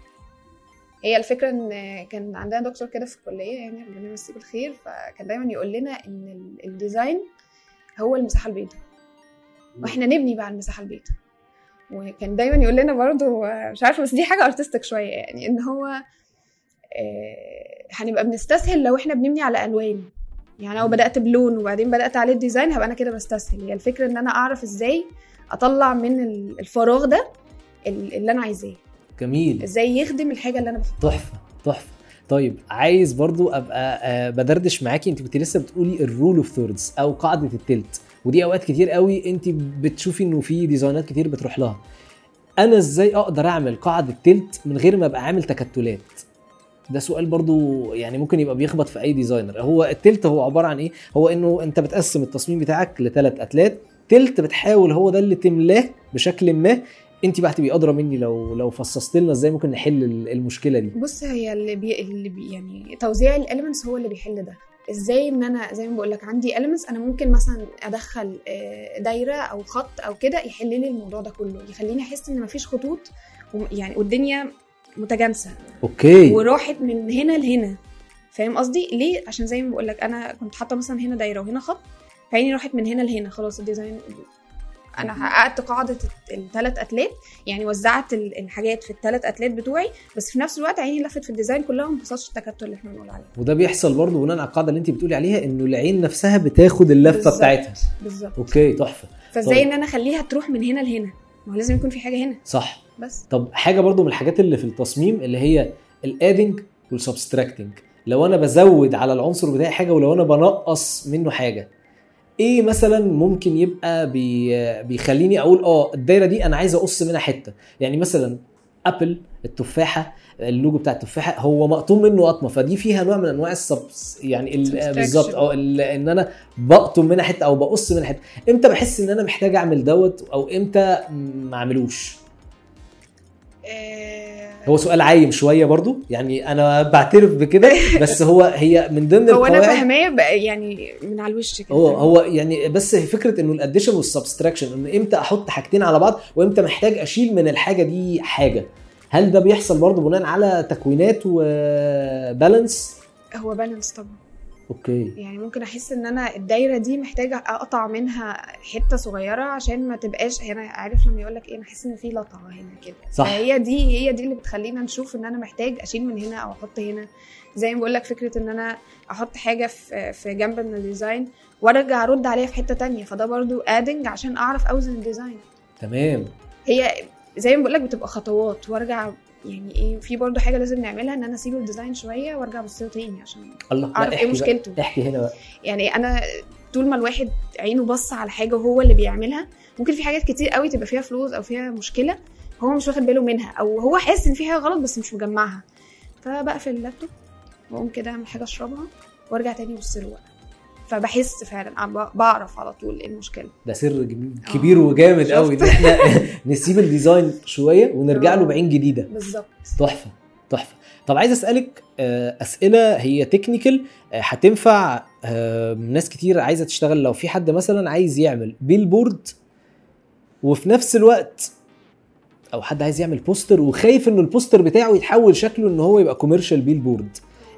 هي الفكرة إن كان عندنا دكتور كده في الكلية يعني ربنا يمسيه بالخير فكان دايما يقول لنا إن ال- ال design هو المساحة البيضاء وإحنا نبني بقى المساحة البيضاء وكان دايما يقول لنا برضو مش عارفة بس دي حاجة artistic شوية يعني إن هو آه، هنبقى بنستسهل لو إحنا بنبني على ألوان. يعني لو بدأت بلون وبعدين بدأت عليه ال design هبقى أنا كده بستسهل. هي الفكرة إن أنا أعرف إزاي أطلع من ال- الفراغ ده ال- اللي أنا عايزاه. جميل. إزاي يخدم الحاجة اللي أنا بحطها تحفة تحفة. طيب عايز برضو أبقى آه، بدردش معاكي. أنت كنت لسه بتقولي ال rule of thirds أو قاعدة التلت. ودي أوقات كتير قوي أنت بتشوفي إنه في design ات كتير بتروح لها. أنا إزاي أقدر أعمل قاعدة تلت من غير ما أبقى عامل تكتلات؟ ده سؤال برضو يعني ممكن يبقى بيخبط في أي designer هو التلت هو عبارة عن إيه؟ هو إنه أنت بتقسم التصميم بتاعك لثلاث أتلات. تلت بتحاول هو ده اللي تملاه بشكل ما انت بقى هتبقي أدرى مني لو لو فصصت لنا إزاي ممكن نحل ال- المشكلة دي. بص هي اللي بي, اللي بي يعني توزيع ال elements هو اللي بيحل ده. إزاي إن أنا زي ما بقول لك عندي elements أنا ممكن مثلا أدخل آه، دايرة أو خط أو كده يحل لي الموضوع ده كله يخليني أحس إن مفيش خطوط يعني والدنيا متجانسة okay. وراحت من هنا لهنا. فاهم قصدي؟ ليه؟ عشان زي ما بقول لك أنا كنت حاطة مثلا هنا دايرة وهنا خط فعيني راحت من هنا لهنا خلاص ال design أنا حققت قاعدة الثلاث اتلات يعني وزعت ال- الحاجات في الثلاث اتلات بتوعي بس في نفس الوقت عيني لفت في ال design كلها وما حصلش التكتل اللي إحنا بنقول عليه. وده بيحصل برضه بناء على القاعدة اللي انت بتقولي عليها إنه العين نفسها بتاخد اللفة بالظبط. بتاعتها. بالظبط. okay تحفة. فازاي طيب. ان أنا اخليها تروح من هنا لهنا؟ ما هو لازم يكون في حاجة هنا. صح. بس. طب حاجة برضو من الحاجات اللي في التصميم اللي هي ال adding وال subtracting لو أنا بزود على العنصر بتاعي حاجة ولو أنا بنقص منه حاجة إيه مثلا ممكن يبقى بي بيخليني أقول آه الدايرة دي أنا عايز أقص منها حتة. يعني مثلا Apple التفاحة اللوجو بتاع التفاحة هو مقطوم منه قطمة فدي فيها نوع من أنواع ال space يعني. بالظبط آه إن أنا بقطم منها حتة أو بقص منها حتة. إمتى بحس إن أنا محتاج أعمل دوت أو إمتى ما أعملوش؟ آه، هو سؤال عايم شوية برضو. يعني أنا بعترف بكده بس هو هي من ضمن هو أنا فاهماه يعني من على الوش كده. هو هو يعني بس فكرة إنه ال addition وال subtraction إن إمتى أحط حاجتين على بعض وإمتى محتاج أشيل من الحاجة دي حاجة. هل ده بيحصل برضو بناء على تكوينات و balance هو balance طبعا. okay. يعني ممكن أحس إن أنا الدايرة دي محتاجة أقطع منها حتة صغيرة عشان ما تبقاش هنا عارف لما يقول لك إيه أنا أحس إن في لطعة هنا كده. صح. فهي دي هي دي اللي بتخلينا نشوف إن أنا محتاج أشيل من هنا أو أحط هنا. زي ما بقول لك فكرة إن أنا أحط حاجة في في جنب من ال design وأرجع أرد عليها في حتة تانية. فده برضو adding عشان أعرف أوزن ال design تمام. هي زي ما بقول لك بتبقى خطوات وأرجع يعني إيه في برضو حاجة لازم نعملها إن أنا أسيب ال design شوية وأرجع أبص له تاني عشان الله أعرف إيه احكي بقى. مشكلته احكي هنا بقى يعني أنا طول ما الواحد عينه بص على حاجة وهو اللي بيعملها ممكن في حاجات كتير قوي تبقى فيها flaws أو فيها مشكلة هو مش واخد باله منها أو هو حاسس إن في حاجة غلط بس مش مجمعها فبقفل اللابتوب وأقوم كده أعمل حاجة أشربها وأرجع تاني أبص له بقى. فبحس فعلا بعرف على طول إيه المشكلة. ده سر جم- كبير وجامد؟ قوي إن إحنا نسيب ال design شوية ونرجع له آه. بعين جديدة. بالظبط. تحفة تحفة. طب عايز أسألك آه، أسئلة هي technical هتنفع آه، ناس كتير عايزة تشتغل. لو في حد مثلا عايز يعمل billboard وفي نفس الوقت أو حد عايز يعمل poster وخايف إنه ال poster بتاعه يتحول شكله إن هو يبقى commercial billboard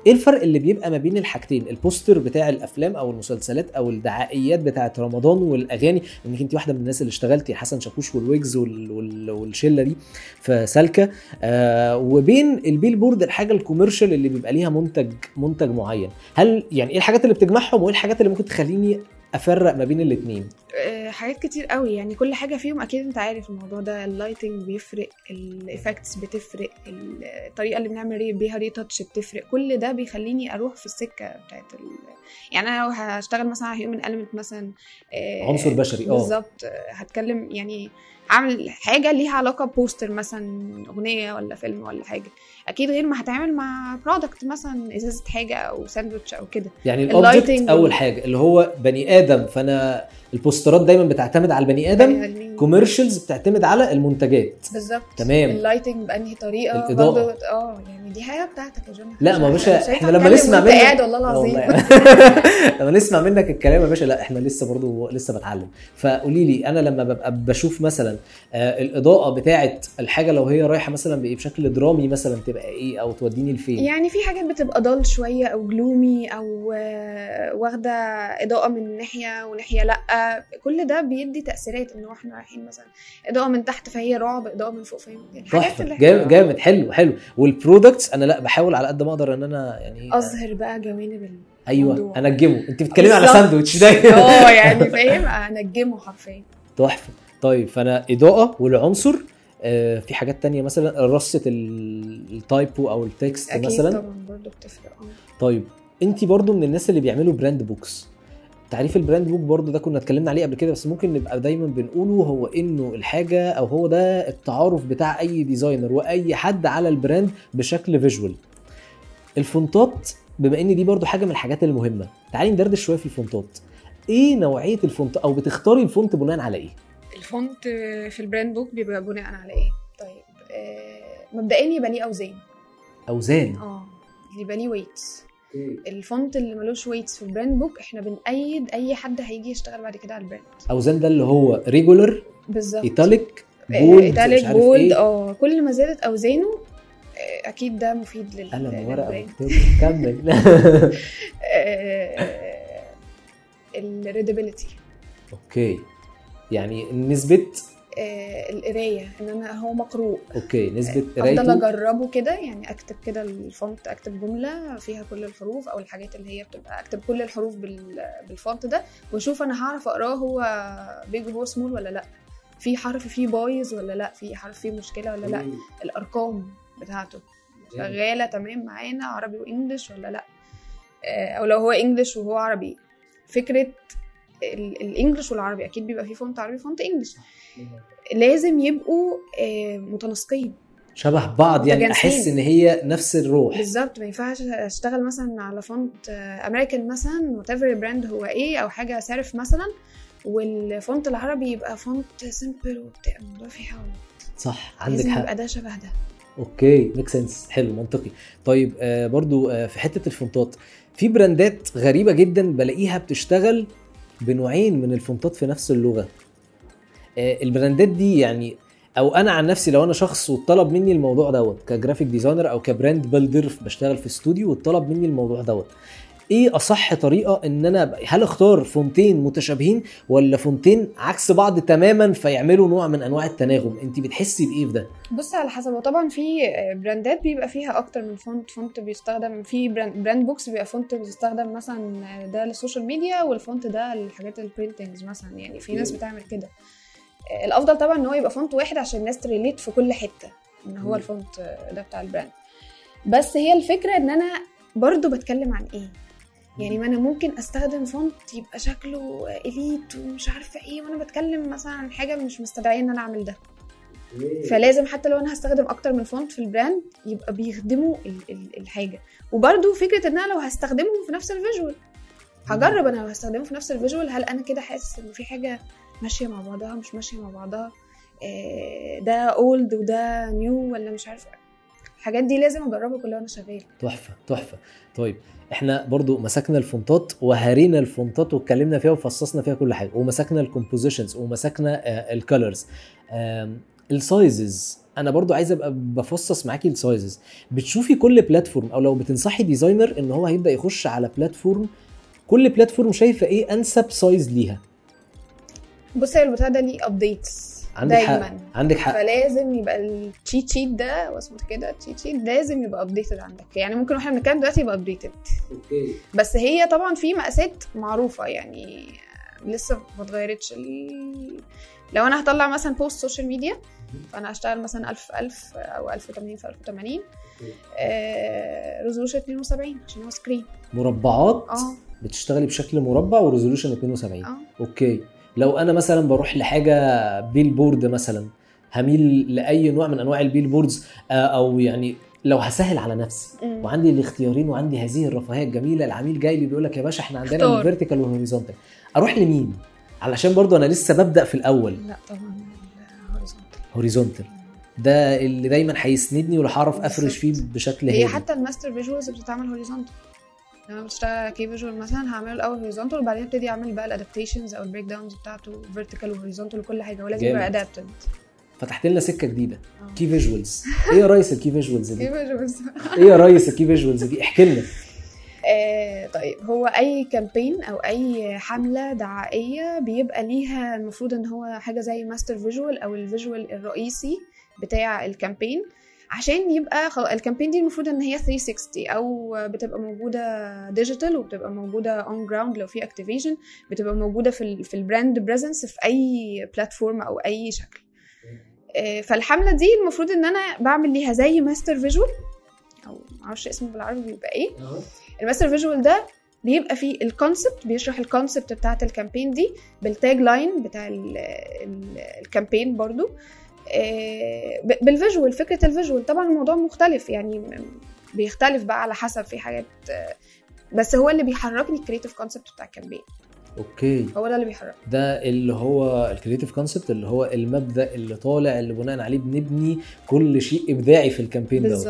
إيه الفرق اللي بيبقى ما بين الحاجتين؟ ال poster بتاع الأفلام أو المسلسلات أو الدعائيات بتاعة رمضان والأغاني إنك أنت واحدة من الناس اللي اشتغلتي حسن شاكوش والويجز وال... وال... والشلة دي في سالكة. آه وبين ال billboard الحاجة ال commercial اللي بيبقى ليها منتج منتج معين. هل يعني إيه الحاجات اللي بتجمعهم وإيه الحاجات اللي ممكن تخليني أفرق ما بين الاثنين آه، حاجات كتير قوي. يعني كل حاجة فيهم أكيد أنت عارف الموضوع ده. ال lighting بيفرق ال effects بتفرق الطريقة اللي بنعمل بيها retouch بتفرق. كل ده بيخليني أروح في السكة بتاعت ال... يعني أنا لو هشتغل مثلا على human element مثلا آه، عنصر بشري آه. بالظبط. هتكلم يعني أعمل حاجة ليها علاقة ب poster مثلا أغنية ولا فيلم ولا حاجة. أكيد غير ما هتعمل مع product مثلا إزازة حاجة أو ساندوتش أو كده. يعني أول وال- حاجة اللي هو بني آدم. فأنا ال posterات دايما بتعتمد على البني آدم يعني commercials بتعتمد على المنتجات. بالظبط. تمام. ال lighting بأنهي طريقة؟ الإضاءة. برضه آه يعني دي حاجة بتاعتك يا جوني لا ما باشا إحنا لما نسمع منك قاعد والله العظيم. والله. لما نسمع منك الكلام يا باشا لا إحنا لسه برضو لسه بتعلم. فقولي لي أنا لما ببقى بشوف مثلا آه الإضاءة بتاعه الحاجة لو هي رايحة مثلا بإيه بشكل درامي مثلا تبقى إيه أو توديني لفين؟ يعني في حاجات بتبقى ضل شوية أو gloomy أو آه، واخدة إضاءة من ناحية وناحية لأ. كل ده بيدي تأثيرات انه إحنا رايحين مثلا إضاءة من تحت فهي رعب إضاءة من فوق فهي اللي جامد جامد. حلو حلو. وال products أنا لأ بحاول على قد ما أقدر إن أنا يعني أظهر بقى جوانب أيوه. أنجمه. أنت بتتكلمي على. ساندوتش ده. آه يعني فاهم؟ أنجمه حرفيا. تحفة. طيب فأنا إضاءة والعنصر آه، في حاجات تانية مثلا؟ رصة ال- typo أو ال text أكيد مثلا؟ طبعا برضه بتفرق. آه. طيب أنت برضو من الناس اللي بيعملوا brand books تعريف ال brand book برضو ده كنا اتكلمنا عليه قبل كده بس ممكن نبقى دايما بنقوله هو إنه الحاجة أو هو ده التعارف بتاع أي designer وأي حد على ال brand بشكل visual ال fontات بما إن دي برضو حاجة من الحاجات المهمة تعالي ندردش شوية في ال fontات. إيه نوعية ال font أو بتختاري ال font بناء على إيه؟ ال font في ال brand book بيبقى بناء على إيه؟ طيب آه، مبدئيا يبقى ليه أوزان. أوزان. آه يبقى ليه weights ال font اللي ملوش weights في ال brand book إحنا بنأيد أي حد هيجي يشتغل بعد كده على ال brand أوزان ده اللي هو regular بالظبط. italic bold italic bold آه كل ما زادت أوزانه آه، أكيد ده مفيد لل قلم ورقة كمل. ال readability okay. يعني نسبة القراية إن أنا هو مقروء. okay نسبة افضل قرايته؟ أجربه كده يعني أكتب كده ال font أكتب جملة فيها كل الحروف أو الحاجات اللي هي بتبقى أكتب كل الحروف بال- بال font ده وأشوف أنا هعرف أقراه هو big هو سمول ولا لأ. في حرف فيه بايظ ولا لأ في حرف فيه مشكلة ولا لأ. الأرقام بتاعته شغالة تمام معانا عربي و English ولا لأ؟ آه، أو لو هو English وهو عربي. فكرة ال- English والعربي أكيد بيبقى فيه font عربي font English لازم يبقوا آه، متناسقين. شبه بعض يعني. أحس إن هي نفس الروح. بالظبط ما ينفعش أشتغل مثلا على font امريكان مثلا whatever brand هو إيه أو حاجة serif مثلا وال font العربي يبقى font simple وبتاع الموضوع فيه حاول صح عندك حق. يبقى ده شبه ده. okay make sense حلو منطقي. طيب آه برضو آه في حتة ال fontات. في brandات غريبة جدا بلاقيها بتشتغل بنوعين من ال fontات في نفس اللغة. آه ال brandات دي يعني أو أنا عن نفسي لو أنا شخص واتطلب مني الموضوع دوت ك graphic designer أو ك brand builder بشتغل في استوديو واتطلب مني الموضوع دوت إيه أصح طريقة إن أنا هل أختار fontين متشابهين ولا fontين عكس بعض تماما فيعملوا نوع من أنواع التناغم؟ انت بتحسي بإيه في ده؟ بص على حسب. وطبعا في brandات بيبقى فيها أكتر من font font بيستخدم في brand, brand books بيبقى font بيستخدم مثلا ده لل social media وال font ده للحاجات ال printings مثلا يعني في ناس بتعمل كده. الأفضل طبعا إن هو يبقى font واحد عشان الناس ت relate في كل حتة إن هو. ال font ده بتاع ال brand بس هي الفكرة إن أنا برضو بتكلم عن إيه؟ يعني ما أنا ممكن أستخدم font يبقى شكله elite ومش عارفة إيه وأنا بتكلم مثلا عن حاجة مش مستدعية إن أنا أعمل ده. فلازم حتى لو أنا هستخدم أكتر من font في ال brand يبقى بيخدموا ال- ال- الحاجة. وبرده فكرة إن أنا لو هستخدمهم في نفس ال visual هجرب أنا لو هستخدمه في نفس ال visual هل أنا كده حاسس ان في حاجة ماشية مع بعضها مش ماشية مع بعضها. آه، ده old وده new ولا مش عارفة. الحاجات دي لازم أجربها كلها وأنا شغالة. تحفة تحفة. طيب إحنا برضو مسكنا ال fontات وهرينا الفونتات واتكلمنا فيها وفصصنا فيها كل حاجة. ومسكنا ال compositions ومسكنا ال colors ال sizes أنا برضو عايز أبقى بفصص معاكي ال sizes بتشوفي كل platform أو لو بتنصحي designer إن هو هيبدأ يخش على platform كل platform شايفة إيه أنسب size ليها؟ بص هي البتاع ده ليه updates عندك حق. دايما. عندك حق. فلازم يبقى ال cheat sheet ده واسمه كده ال cheat sheet لازم يبقى updated عندك. يعني ممكن وإحنا بنتكلم دلوقتي يبقى updated okay. بس هي طبعا في مقاسات معروفة يعني لسه ما اتغيرتش. ال- لو أنا هطلع مثلا post social media فأنا هشتغل مثلا 1000 في 1000 أو 1080 في 1080 آه resolution 72 عشان هو screen مربعات؟ آه. بتشتغلي بشكل مربع و resolution 72 آه. okay. لو أنا مثلا بروح لحاجة billboard مثلا هميل لأي نوع من أنواع ال billboards آه، أو يعني لو هسهل على نفسي. وعندي الاختيارين وعندي هذه الرفاهية الجميلة العميل جاي لي بيقول لك يا باشا إحنا عندنا. ال vertical وال horizontal أروح لمين علشان برضو أنا لسه ببدأ في الأول لا طبعا horizontal ده اللي دايما هيسندني واللي هعرف أفرش فيه. بشكل هي حتى ال master visuals بتتعمل horizontal لما بشتغل على key visual مثلا هعمله الأول horizontal وبعدين أبتدي أعمل بقى ال adaptations أو ال break downs بتاعته vertical و horizontal وكل حاجة ولازم يبقى. adapted فتحت لنا سكة جديدة. key visuals إيه يا ريس ال key visuals key دي؟ إيه يا ريس ال key visuals دي؟ احكي لنا. آه طيب هو أي campaign أو أي حملة دعائية بيبقى ليها المفروض إن هو حاجة زي master visual أو ال visual الرئيسي بتاع ال campaign عشان يبقى. ال campaign دي المفروض إن هي 360 أو بتبقى موجودة digital وبتبقى موجودة on ground لو في activation بتبقى موجودة في ال... في ال brand presence في أي platform أو أي شكل. آه، فالحملة دي المفروض إن أنا بعمل ليها زي master visual أو معرفش اسمه بالعربي بيبقى إيه. ال master visual ده بيبقى فيه ال concept بيشرح ال concept بتاعت ال campaign دي بال tag line بتاع ال- ال- ال campaign برضو. آه، بال visual فكرة ال visual. طبعا الموضوع مختلف يعني بيختلف بقى على حسب في حاجات آه، بس هو اللي بيحركني ال creative concept بتاع ال campaign. أوكي. هو ده اللي بيحركني. ده اللي هو ال creative concept اللي هو المبدأ اللي طالع اللي بناء عليه بنبني كل شيء إبداعي في ال campaign دوت.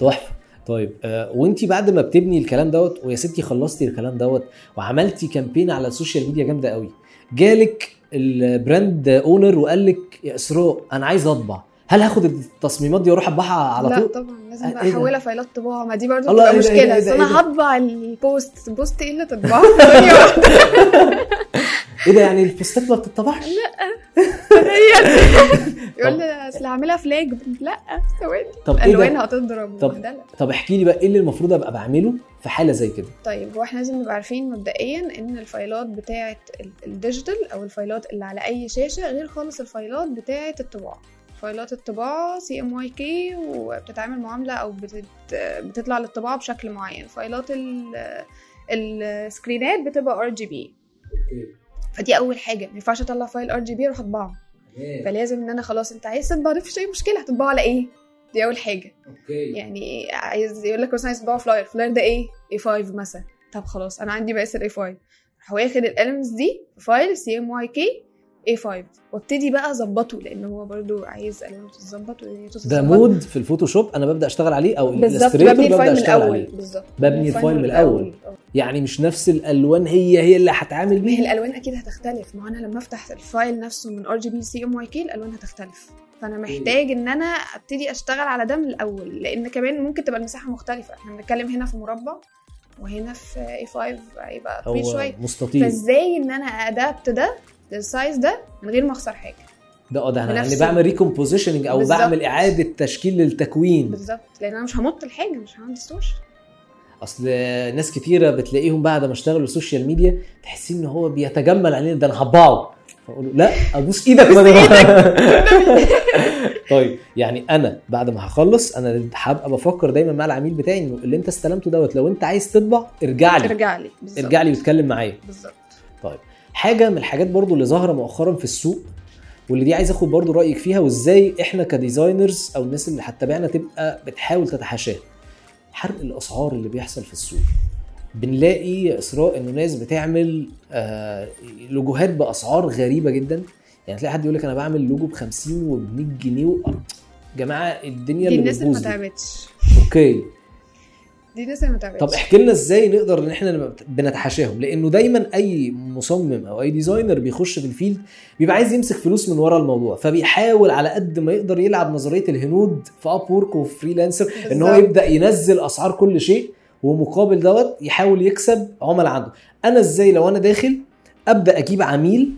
تحفة. طيب آه وأنت بعد ما بتبني الكلام دوت ويا ستي خلصتي الكلام دوت وعملتي campaign على ال social media جامدة قوي جالك ال brand owner وقال لك يا إسراء أنا عايز أطبع هل هاخد التصميمات دي وأروح أطبعها على لا طول طبعا لازم آه، بقى إيه؟ أحولها file ات طباعة ما دي برضه بتبقى إيه إيه مشكلة إيه إيه أنا؟ هطبع ال post post إيه اللي تطبعه. إيه ده يعني ال post ات ما بتطبعش؟ يقول لي أصل هعملها flag لا ثواني. طب إيه الوان ده هتضرب طب- طب احكي لي بقى إيه اللي المفروض أبقى بعمله في حالة زي كده؟ طيب هو إحنا لازم نبقى عارفين مبدئيا إن ال file ات بتاعه ال- ال digital أو ال file ات اللي على أي شاشة غير خالص ال file ات بتاعه الطباعة. file ات الطباعة CMYK وبتتعامل معاملة أو بتت... بتطلع للطباعة بشكل معين. file ات ال- ال screen ات بتبقى RGB فدي أول حاجة. ما ينفعش أطلع file RGB أروح أطبعه. فلازم إن أنا خلاص أنت عايز تطبع مفيش أي مشكلة. هتطبعه على إيه؟ دي أول حاجة. أوكي. يعني عايز يقول لك مثلا عايز تطبع flyer flyer ده إيه؟ A5 مثلا. طب خلاص أنا عندي مقاس ال A5 راح واخد ال elements دي file CMYK A5 وابتدي بقى أظبطه لأن هو برضو عايز الوانه تتظبط ودنيته ده. mode في ال Photoshop أنا ببدأ أشتغل عليه أو بالظبط ببني ال file من الأول. بالظبط. ببني ال file من الأول. آه. يعني مش نفس الألوان هي هي اللي هتعامل بيها. الألوان أكيد هتختلف. ما أنا لما أفتح ال file نفسه من ار جي بي سي ام واي كي الألوان هتختلف. فأنا محتاج إن أنا أبتدي أشتغل على ده من الأول لأن كمان ممكن تبقى المساحة مختلفة. إحنا بنتكلم هنا في مربع وهنا في A5 هيبقى طويل شوية. مستطيل. فإزاي إن أنا adapt ده لل size ده من غير ما اخسر حاجة. ده آه ده أنا يعني بعمل recompositioning أو بالظبط. بعمل إعادة تشكيل للتكوين. بالظبط. لأن أنا مش همط الحاجة مش هعمل distortion أصل ناس كتيرة بتلاقيهم بعد ما اشتغلوا ال social media تحسين إن هو بيتجمل علينا ده أنا هطبعه فأقول له لا أبوس إيدك طيب يعني أنا بعد ما هخلص أنا هبقى بفكر دايما مع العميل بتاعي إنه اللي أنت استلمته دوت لو أنت عايز تطبع ارجع لي. ارجع لي. ارجع لي واتكلم معايا. بالظبط. حاجة من الحاجات برضو اللي ظاهرة مؤخرا في السوق واللي دي عايز آخد برضو رأيك فيها وإزاي إحنا ك designers أو الناس اللي هتتابعنا تبقى بتحاول تتحاشاها حرق الأسعار اللي بيحصل في السوق. بنلاقي يا اسراء إنه ناس بتعمل آه لوجوهات بأسعار غريبة جدا. يعني تلاقي حد يقول لك أنا بعمل لوجو ب 50 وب 100 جنيه و... جماعة الدنيا دي اللي الناس اللي ما. تعبتش. أوكي. دي الناس اللي ما طب احكي لنا إزاي نقدر ان إحنا بنتحاشاهم؟ لأنه دايما أي مصمم أو أي designer بيخش في ال field بيبقى عايز يمسك فلوس من ورا الموضوع فبيحاول على قد ما يقدر يلعب نظرية الهنود في Upwork وفي Freelancer إن هو. يبدأ ينزل أسعار كل شيء ومقابل دوت يحاول يكسب عملاء عنده. أنا إزاي لو أنا داخل أبدأ أجيب عميل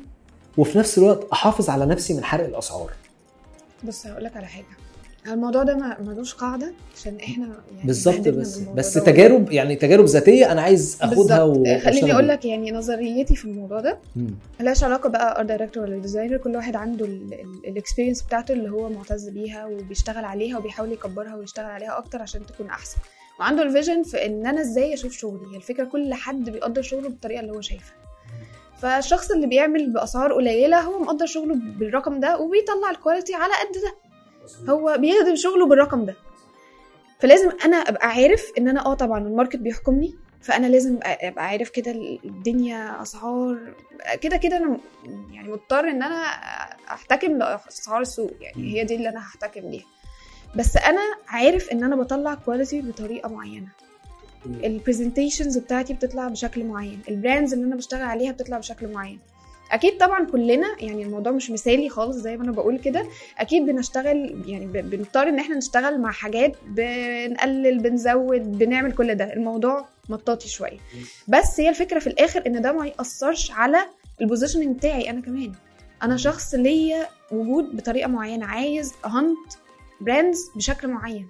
وفي نفس الوقت أحافظ على نفسي من حرق الأسعار؟ بص هقول لك على حاجة. الموضوع ده ما- ملوش قاعدة عشان إحنا يعني بالظبط بس بس تجارب يعني تجارب ذاتية أنا عايز أخدها خليني أقول. لك يعني نظريتي في الموضوع ده. ملهاش علاقة بقى art director ولا designer كل واحد عنده ال experience بتاعته اللي هو معتز بيها وبيشتغل عليها وبيحاول يكبرها ويشتغل عليها أكتر عشان تكون أحسن. وعنده ال vision في إن أنا إزاي أشوف شغلي. هي الفكرة كل حد بيقدر شغله بالطريقة اللي هو شايفها. فالشخص اللي بيعمل بأسعار قليلة هو مقدر شغله بالرقم ده وبيطلع ال quality على قد ده. هو بيخدم شغله بالرقم ده. فلازم أنا أبقى عارف إن أنا آه طبعا ال market بيحكمني فأنا لازم أبقى عارف كده الدنيا أسعار كده كده أنا يعني مضطر إن أنا أحتكم لاسعار السوق يعني هي دي اللي أنا هحتكم ليها بس أنا عارف إن أنا بطلع quality بطريقة معينة. ال presentations بتاعتي بتطلع بشكل معين. ال brands اللي أنا بشتغل عليها بتطلع بشكل معين. أكيد طبعا كلنا يعني الموضوع مش مثالي خالص زي ما أنا بقول كده. أكيد بنشتغل يعني بنضطر إن إحنا نشتغل مع حاجات بنقلل بنزود بنعمل كل ده. الموضوع مطاطي شوية. بس هي الفكرة في الآخر إن ده ما يأثرش على ال positioning بتاعي أنا كمان. أنا شخص ليا وجود بطريقة معينة. عايز hunt brands بشكل معين.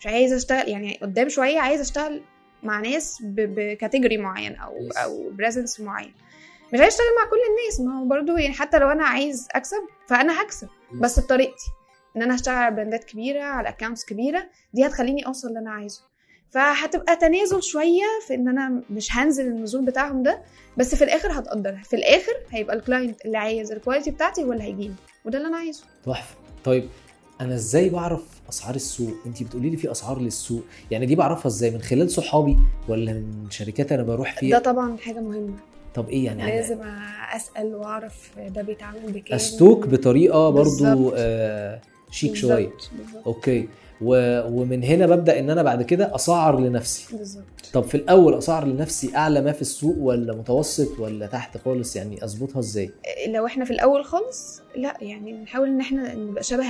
مش عايز أشتغل يعني قدام شوية عايز أشتغل مع ناس ب category معين أو. أو presence معين. مش عايز أشتغل مع كل الناس ما هو برضو يعني حتى لو أنا عايز أكسب فأنا هكسب. بس بطريقتي إن أنا اشتغل على براندات كبيرة على accounts كبيرة دي هتخليني أوصل اللي أنا عايزه. فهتبقى تنازل شوية في إن أنا مش هنزل النزول بتاعهم ده بس في الآخر هتقدرها. في الآخر هيبقى ال client اللي عايز ال quality بتاعتي هو اللي هيجيلي وده اللي أنا عايزه. تحفة. طيب أنا إزاي بعرف أسعار السوق؟ انت بتقولي لي في أسعار للسوق يعني دي بعرفها إزاي؟ من خلال صحابي ولا من شركات أنا بروح ده فيها؟ طبعا حاجة مهمة. طب إيه يعني؟ لازم أسأل وأعرف ده بيتعمل بكام. أستوك بطريقة برضو. آه check شوية. okay. و... ومن هنا ببدأ إن أنا بعد كده أسعر لنفسي. بالظبط. طب في الأول أسعر لنفسي أعلى ما في السوق ولا متوسط ولا تحت خالص؟ يعني أظبطها إزاي؟ لو إحنا في الأول خالص لا يعني نحاول إن إحنا نبقى شبه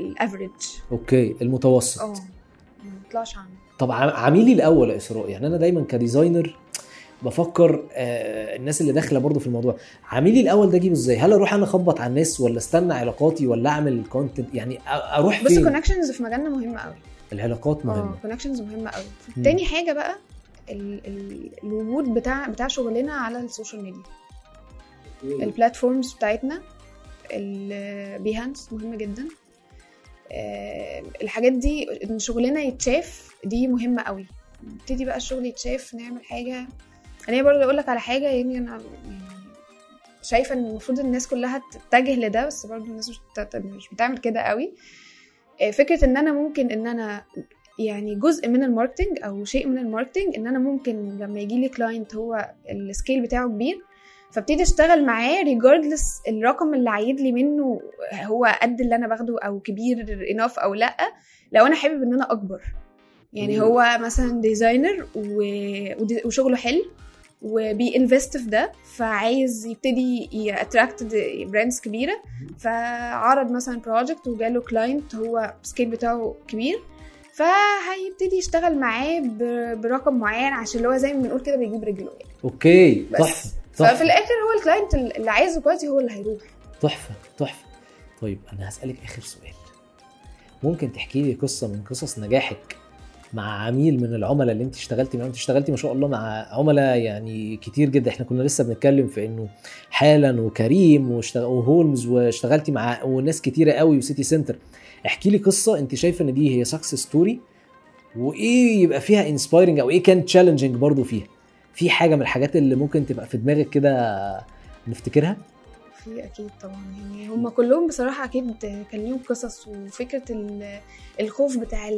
ال average okay المتوسط. آه ما نطلعش عنه طب عم- عميلي الأول يا إسراء يعني أنا دايما ك designer بفكر آه الناس اللي داخلة برضو في الموضوع عميلي الأول ده أجيبه إزاي؟ هل أروح أنا أخبط على الناس ولا أستنى علاقاتي ولا أعمل content يعني أروح بص فين؟ ال connections في مجالنا مهمه قوي العلاقات آه مهمة. connections مهمة قوي. تاني حاجة بقى ال ال الوجود بتاع بتاع شغلنا على ال social media. ال platforms بتاعتنا ال Behance مهمه جدا. آه، الحاجات دي إن شغلنا يتشاف دي مهمة قوي نبتدي بقى الشغل يتشاف نعمل حاجة أنا برضه أقول لك على حاجة يعني أنا يعني شايفة إن المفروض الناس كلها تتجه لده بس برضه الناس مش بت- مش بتعمل كده قوي آه، فكرة إن أنا ممكن إن أنا يعني جزء من ال marketing أو شيء من ال marketing إن أنا ممكن لما يجي لي client هو ال scale بتاعه كبير فابتدي أشتغل معاه regardless الرقم اللي عايد لي منه هو قد اللي أنا باخده أو كبير enough أو لأ لو أنا حابب إن أنا أكبر يعني. هو مثلا designer و... وشغله حلو وب invest في ده فعايز يبتدي ي attract brands كبيرة. فعرض مثلا project وجاله client هو ال scale بتاعه كبير. فهيبتدي يشتغل معاه برقم معين عشان اللي هو زي ما بنقول كده بيجيب رجله يعني. okay بس. تحفة ففي الآخر هو ال client اللي عايزه quality هو اللي هيروح. تحفة تحفة. طيب أنا هسألك آخر سؤال. ممكن تحكي لي قصة من قصص نجاحك مع عميل من العملاء اللي انت اشتغلتي معاهم. انت اشتغلتي ما شاء الله مع عملاء يعني كتير جدا. إحنا كنا لسه بنتكلم في انه حالا وكريم وهولمز واشتغلتي مع وناس كتيرة قوي وسيتي سنتر احكي لي قصة انت شايفة إن دي هي success story وإيه يبقى فيها inspiring أو إيه كان challenging برضو فيها؟ في حاجة من الحاجات اللي ممكن تبقى في دماغك كده نفتكرها؟ في أكيد طبعا يعني هم كلهم بصراحة أكيد كان ليهم قصص وفكرة ال- الخوف بتاع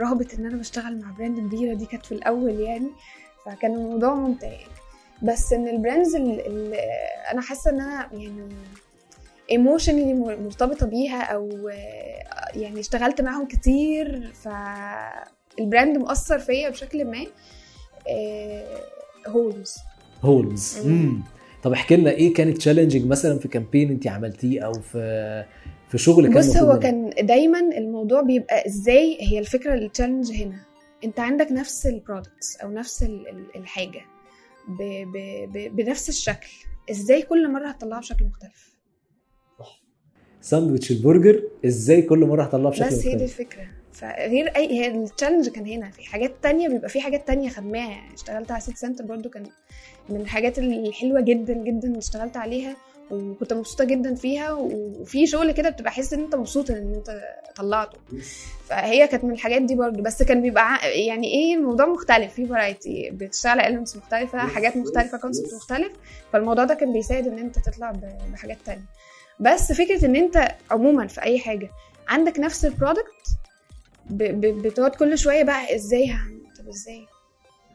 رهبه إن أنا بشتغل مع brand كبيرة دي كانت في الأول يعني فكان الموضوع ممتع يعني بس إن ال brands اللي أنا حاسة إن أنا يعني emotionally مرتبطة بيها أو آه، يعني اشتغلت معاهم كتير فال brand مؤثر فيا بشكل ما هولمز هولمز مم. مم. طب احكي لنا إيه كانت challenging مثلا في campaign انت عملتيه أو في في شغل كان بص هو؟ كان دايما الموضوع بيبقى إزاي هي الفكرة ال challenge هنا. انت عندك نفس ال products أو نفس ال- ال- الحاجة ب ب ب بنفس الشكل. إزاي كل مرة هتطلعها بشكل مختلف؟ ساندوتش البرجر إزاي كل مرة هطلعه بشكل بس هي دي مختلف؟ الفكرة. فغير أي هي ال challenge كان هنا. في حاجات تانية بيبقى في حاجات تانية خدناها. يعني اشتغلت على سيتي سنتر برضو كان من الحاجات الحلوة جدا جدا اللي اشتغلت عليها وكنت مبسوطة جدا فيها. وفي شغل كده بتبقى حاسس إن أنت مبسوط إن أنت طلعته. فهي كانت من الحاجات دي برضو. بس كان بيبقى يعني إيه الموضوع مختلف. في variety بتشتغل على elements مختلفة حاجات مختلفة concept مختلف. فالموضوع ده كان بيساعد إن أنت تطلع بحاجات تانية. بس فكرة إن أنت عموما في أي حاجة عندك نفس ال product بتقعد كل شوية بقى إزاي هعمل طب إزاي؟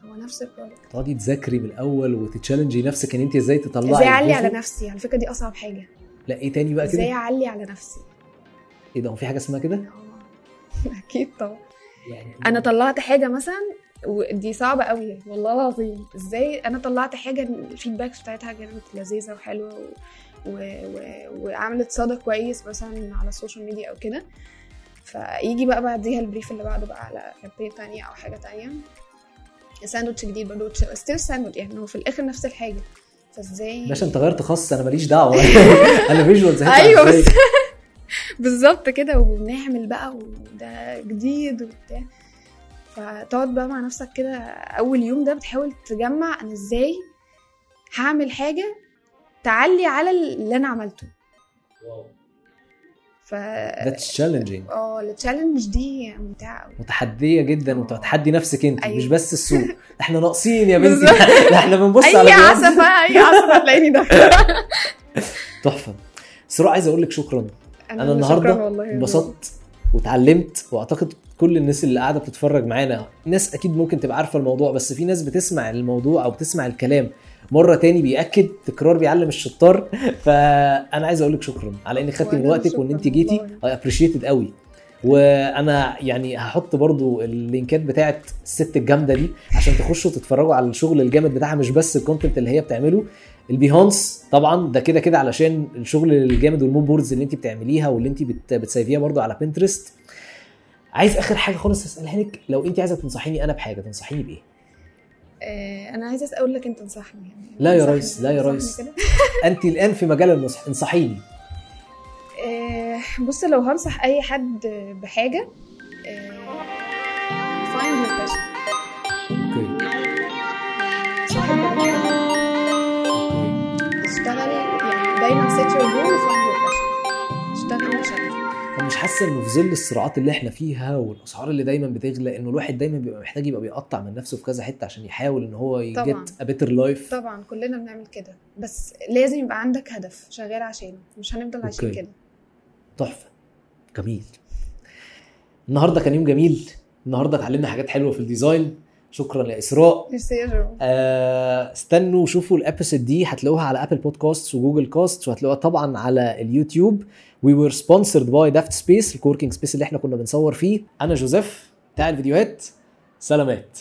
هو نفس ال product. تقعدي تذاكري من الأول وتت challenge ي نفسك إن انت إزاي تطلعي إزاي أعلي على. نفسي؟ على فكرة دي أصعب حاجة. لا إيه تاني بقى إزاي كده أعلي على نفسي؟ إيه ده هو في حاجة اسمها كده. أكيد طبعا. يعني أنا طلعت حاجة مثلا ودي صعبة قوي والله العظيم. إزاي؟ أنا طلعت حاجة ال feedbacks بتاعتها كانت لذيذة وحلوة و... و... و... وعملت صدى كويس مثلا على ال social media أو كده. فيجي بقى بعديها ال brief اللي بعده بقى على campaign تانية أو حاجة تانية. ساندوتش جديد برضه still ساندوتش يعني هو في الآخر نفس الحاجة. فإزاي؟ باشا أنت غيرت خس أنا ماليش دعوة. أنا visuals أيوه بس بالظبط كده وبنعمل بقى وده جديد وبتاع. فتقعد بقى مع نفسك كده أول يوم ده بتحاول تجمع أنا إزاي هعمل حاجة تعلي على اللي أنا عملته. ف that's challenging آه ال challenge دي ممتعة قوي متحدية جدا وتتحدي نفسك أنت أيوة. مش بس السوق. إحنا ناقصين يا بنتي. ده إحنا بنبص أي على جوانب. عصفه أي عصفه هتلاقيني داخلة. تحفة. سراء عايز أقول لك شكرا. أنا شكراً النهارده انبسطت واتعلمت وأعتقد كل الناس اللي قاعدة بتتفرج معانا ناس أكيد ممكن تبقى عارفة الموضوع بس في ناس بتسمع الموضوع أو بتسمع الكلام. مرة تاني بيأكد تكرار بيعلم الشطار. فأنا عايز أقول لك شكرا على إنك خدتي من وقتك وإن أنت جيتي. اي ابريشيتد قوي وأنا يعني هحط برضو اللينكات بتاعت الست الجامدة دي عشان تخشوا تتفرجوا على الشغل الجامد بتاعها مش بس ال content اللي هي بتعمله. ال Behance طبعا ده كده كده علشان الشغل الجامد وال mood boards اللي أنت بتعمليها واللي أنت بت بتسيفيها برضو على Pinterest عايز آخر حاجة خالص أسألها لك؟ لو أنت عايزة تنصحيني أنا بحاجة تنصحيني بإيه؟ أنا عايزة أقول لك أنت انصحني يعني. لا يا ريس، لا يا ريس. أنت الآن في مجال النصح انصحيني. آه، بص لو هنصح أي حد بحاجة آه، find your passion okay. اشتغل يعني دايما set your goal مش حاسه إنه في ظل الصراعات اللي إحنا فيها والأسعار اللي دايما بتغلى إنه الواحد دايما بيبقى محتاج يبقى بيقطع من نفسه في كذا حتة عشان يحاول إن هو. ي get a better life طبعا كلنا بنعمل كده. بس لازم يبقى عندك هدف شغال عشانه. مش هنفضل عايشين. كده. تحفة. جميل. النهارده كان يوم جميل. النهارده اتعلمنا حاجات حلوة في ال design. شكرا يا إسراء. ميرسي يا آه، استنوا وشوفوا ال episode دي هتلاقوها على Apple Podcast و Google Cast وهتلاقوها طبعا على اليوتيوب. we were sponsored by Daft Space ال coworking space اللي إحنا كنا بنصور فيه. أنا جوزيف بتاع الفيديوهات سلامات.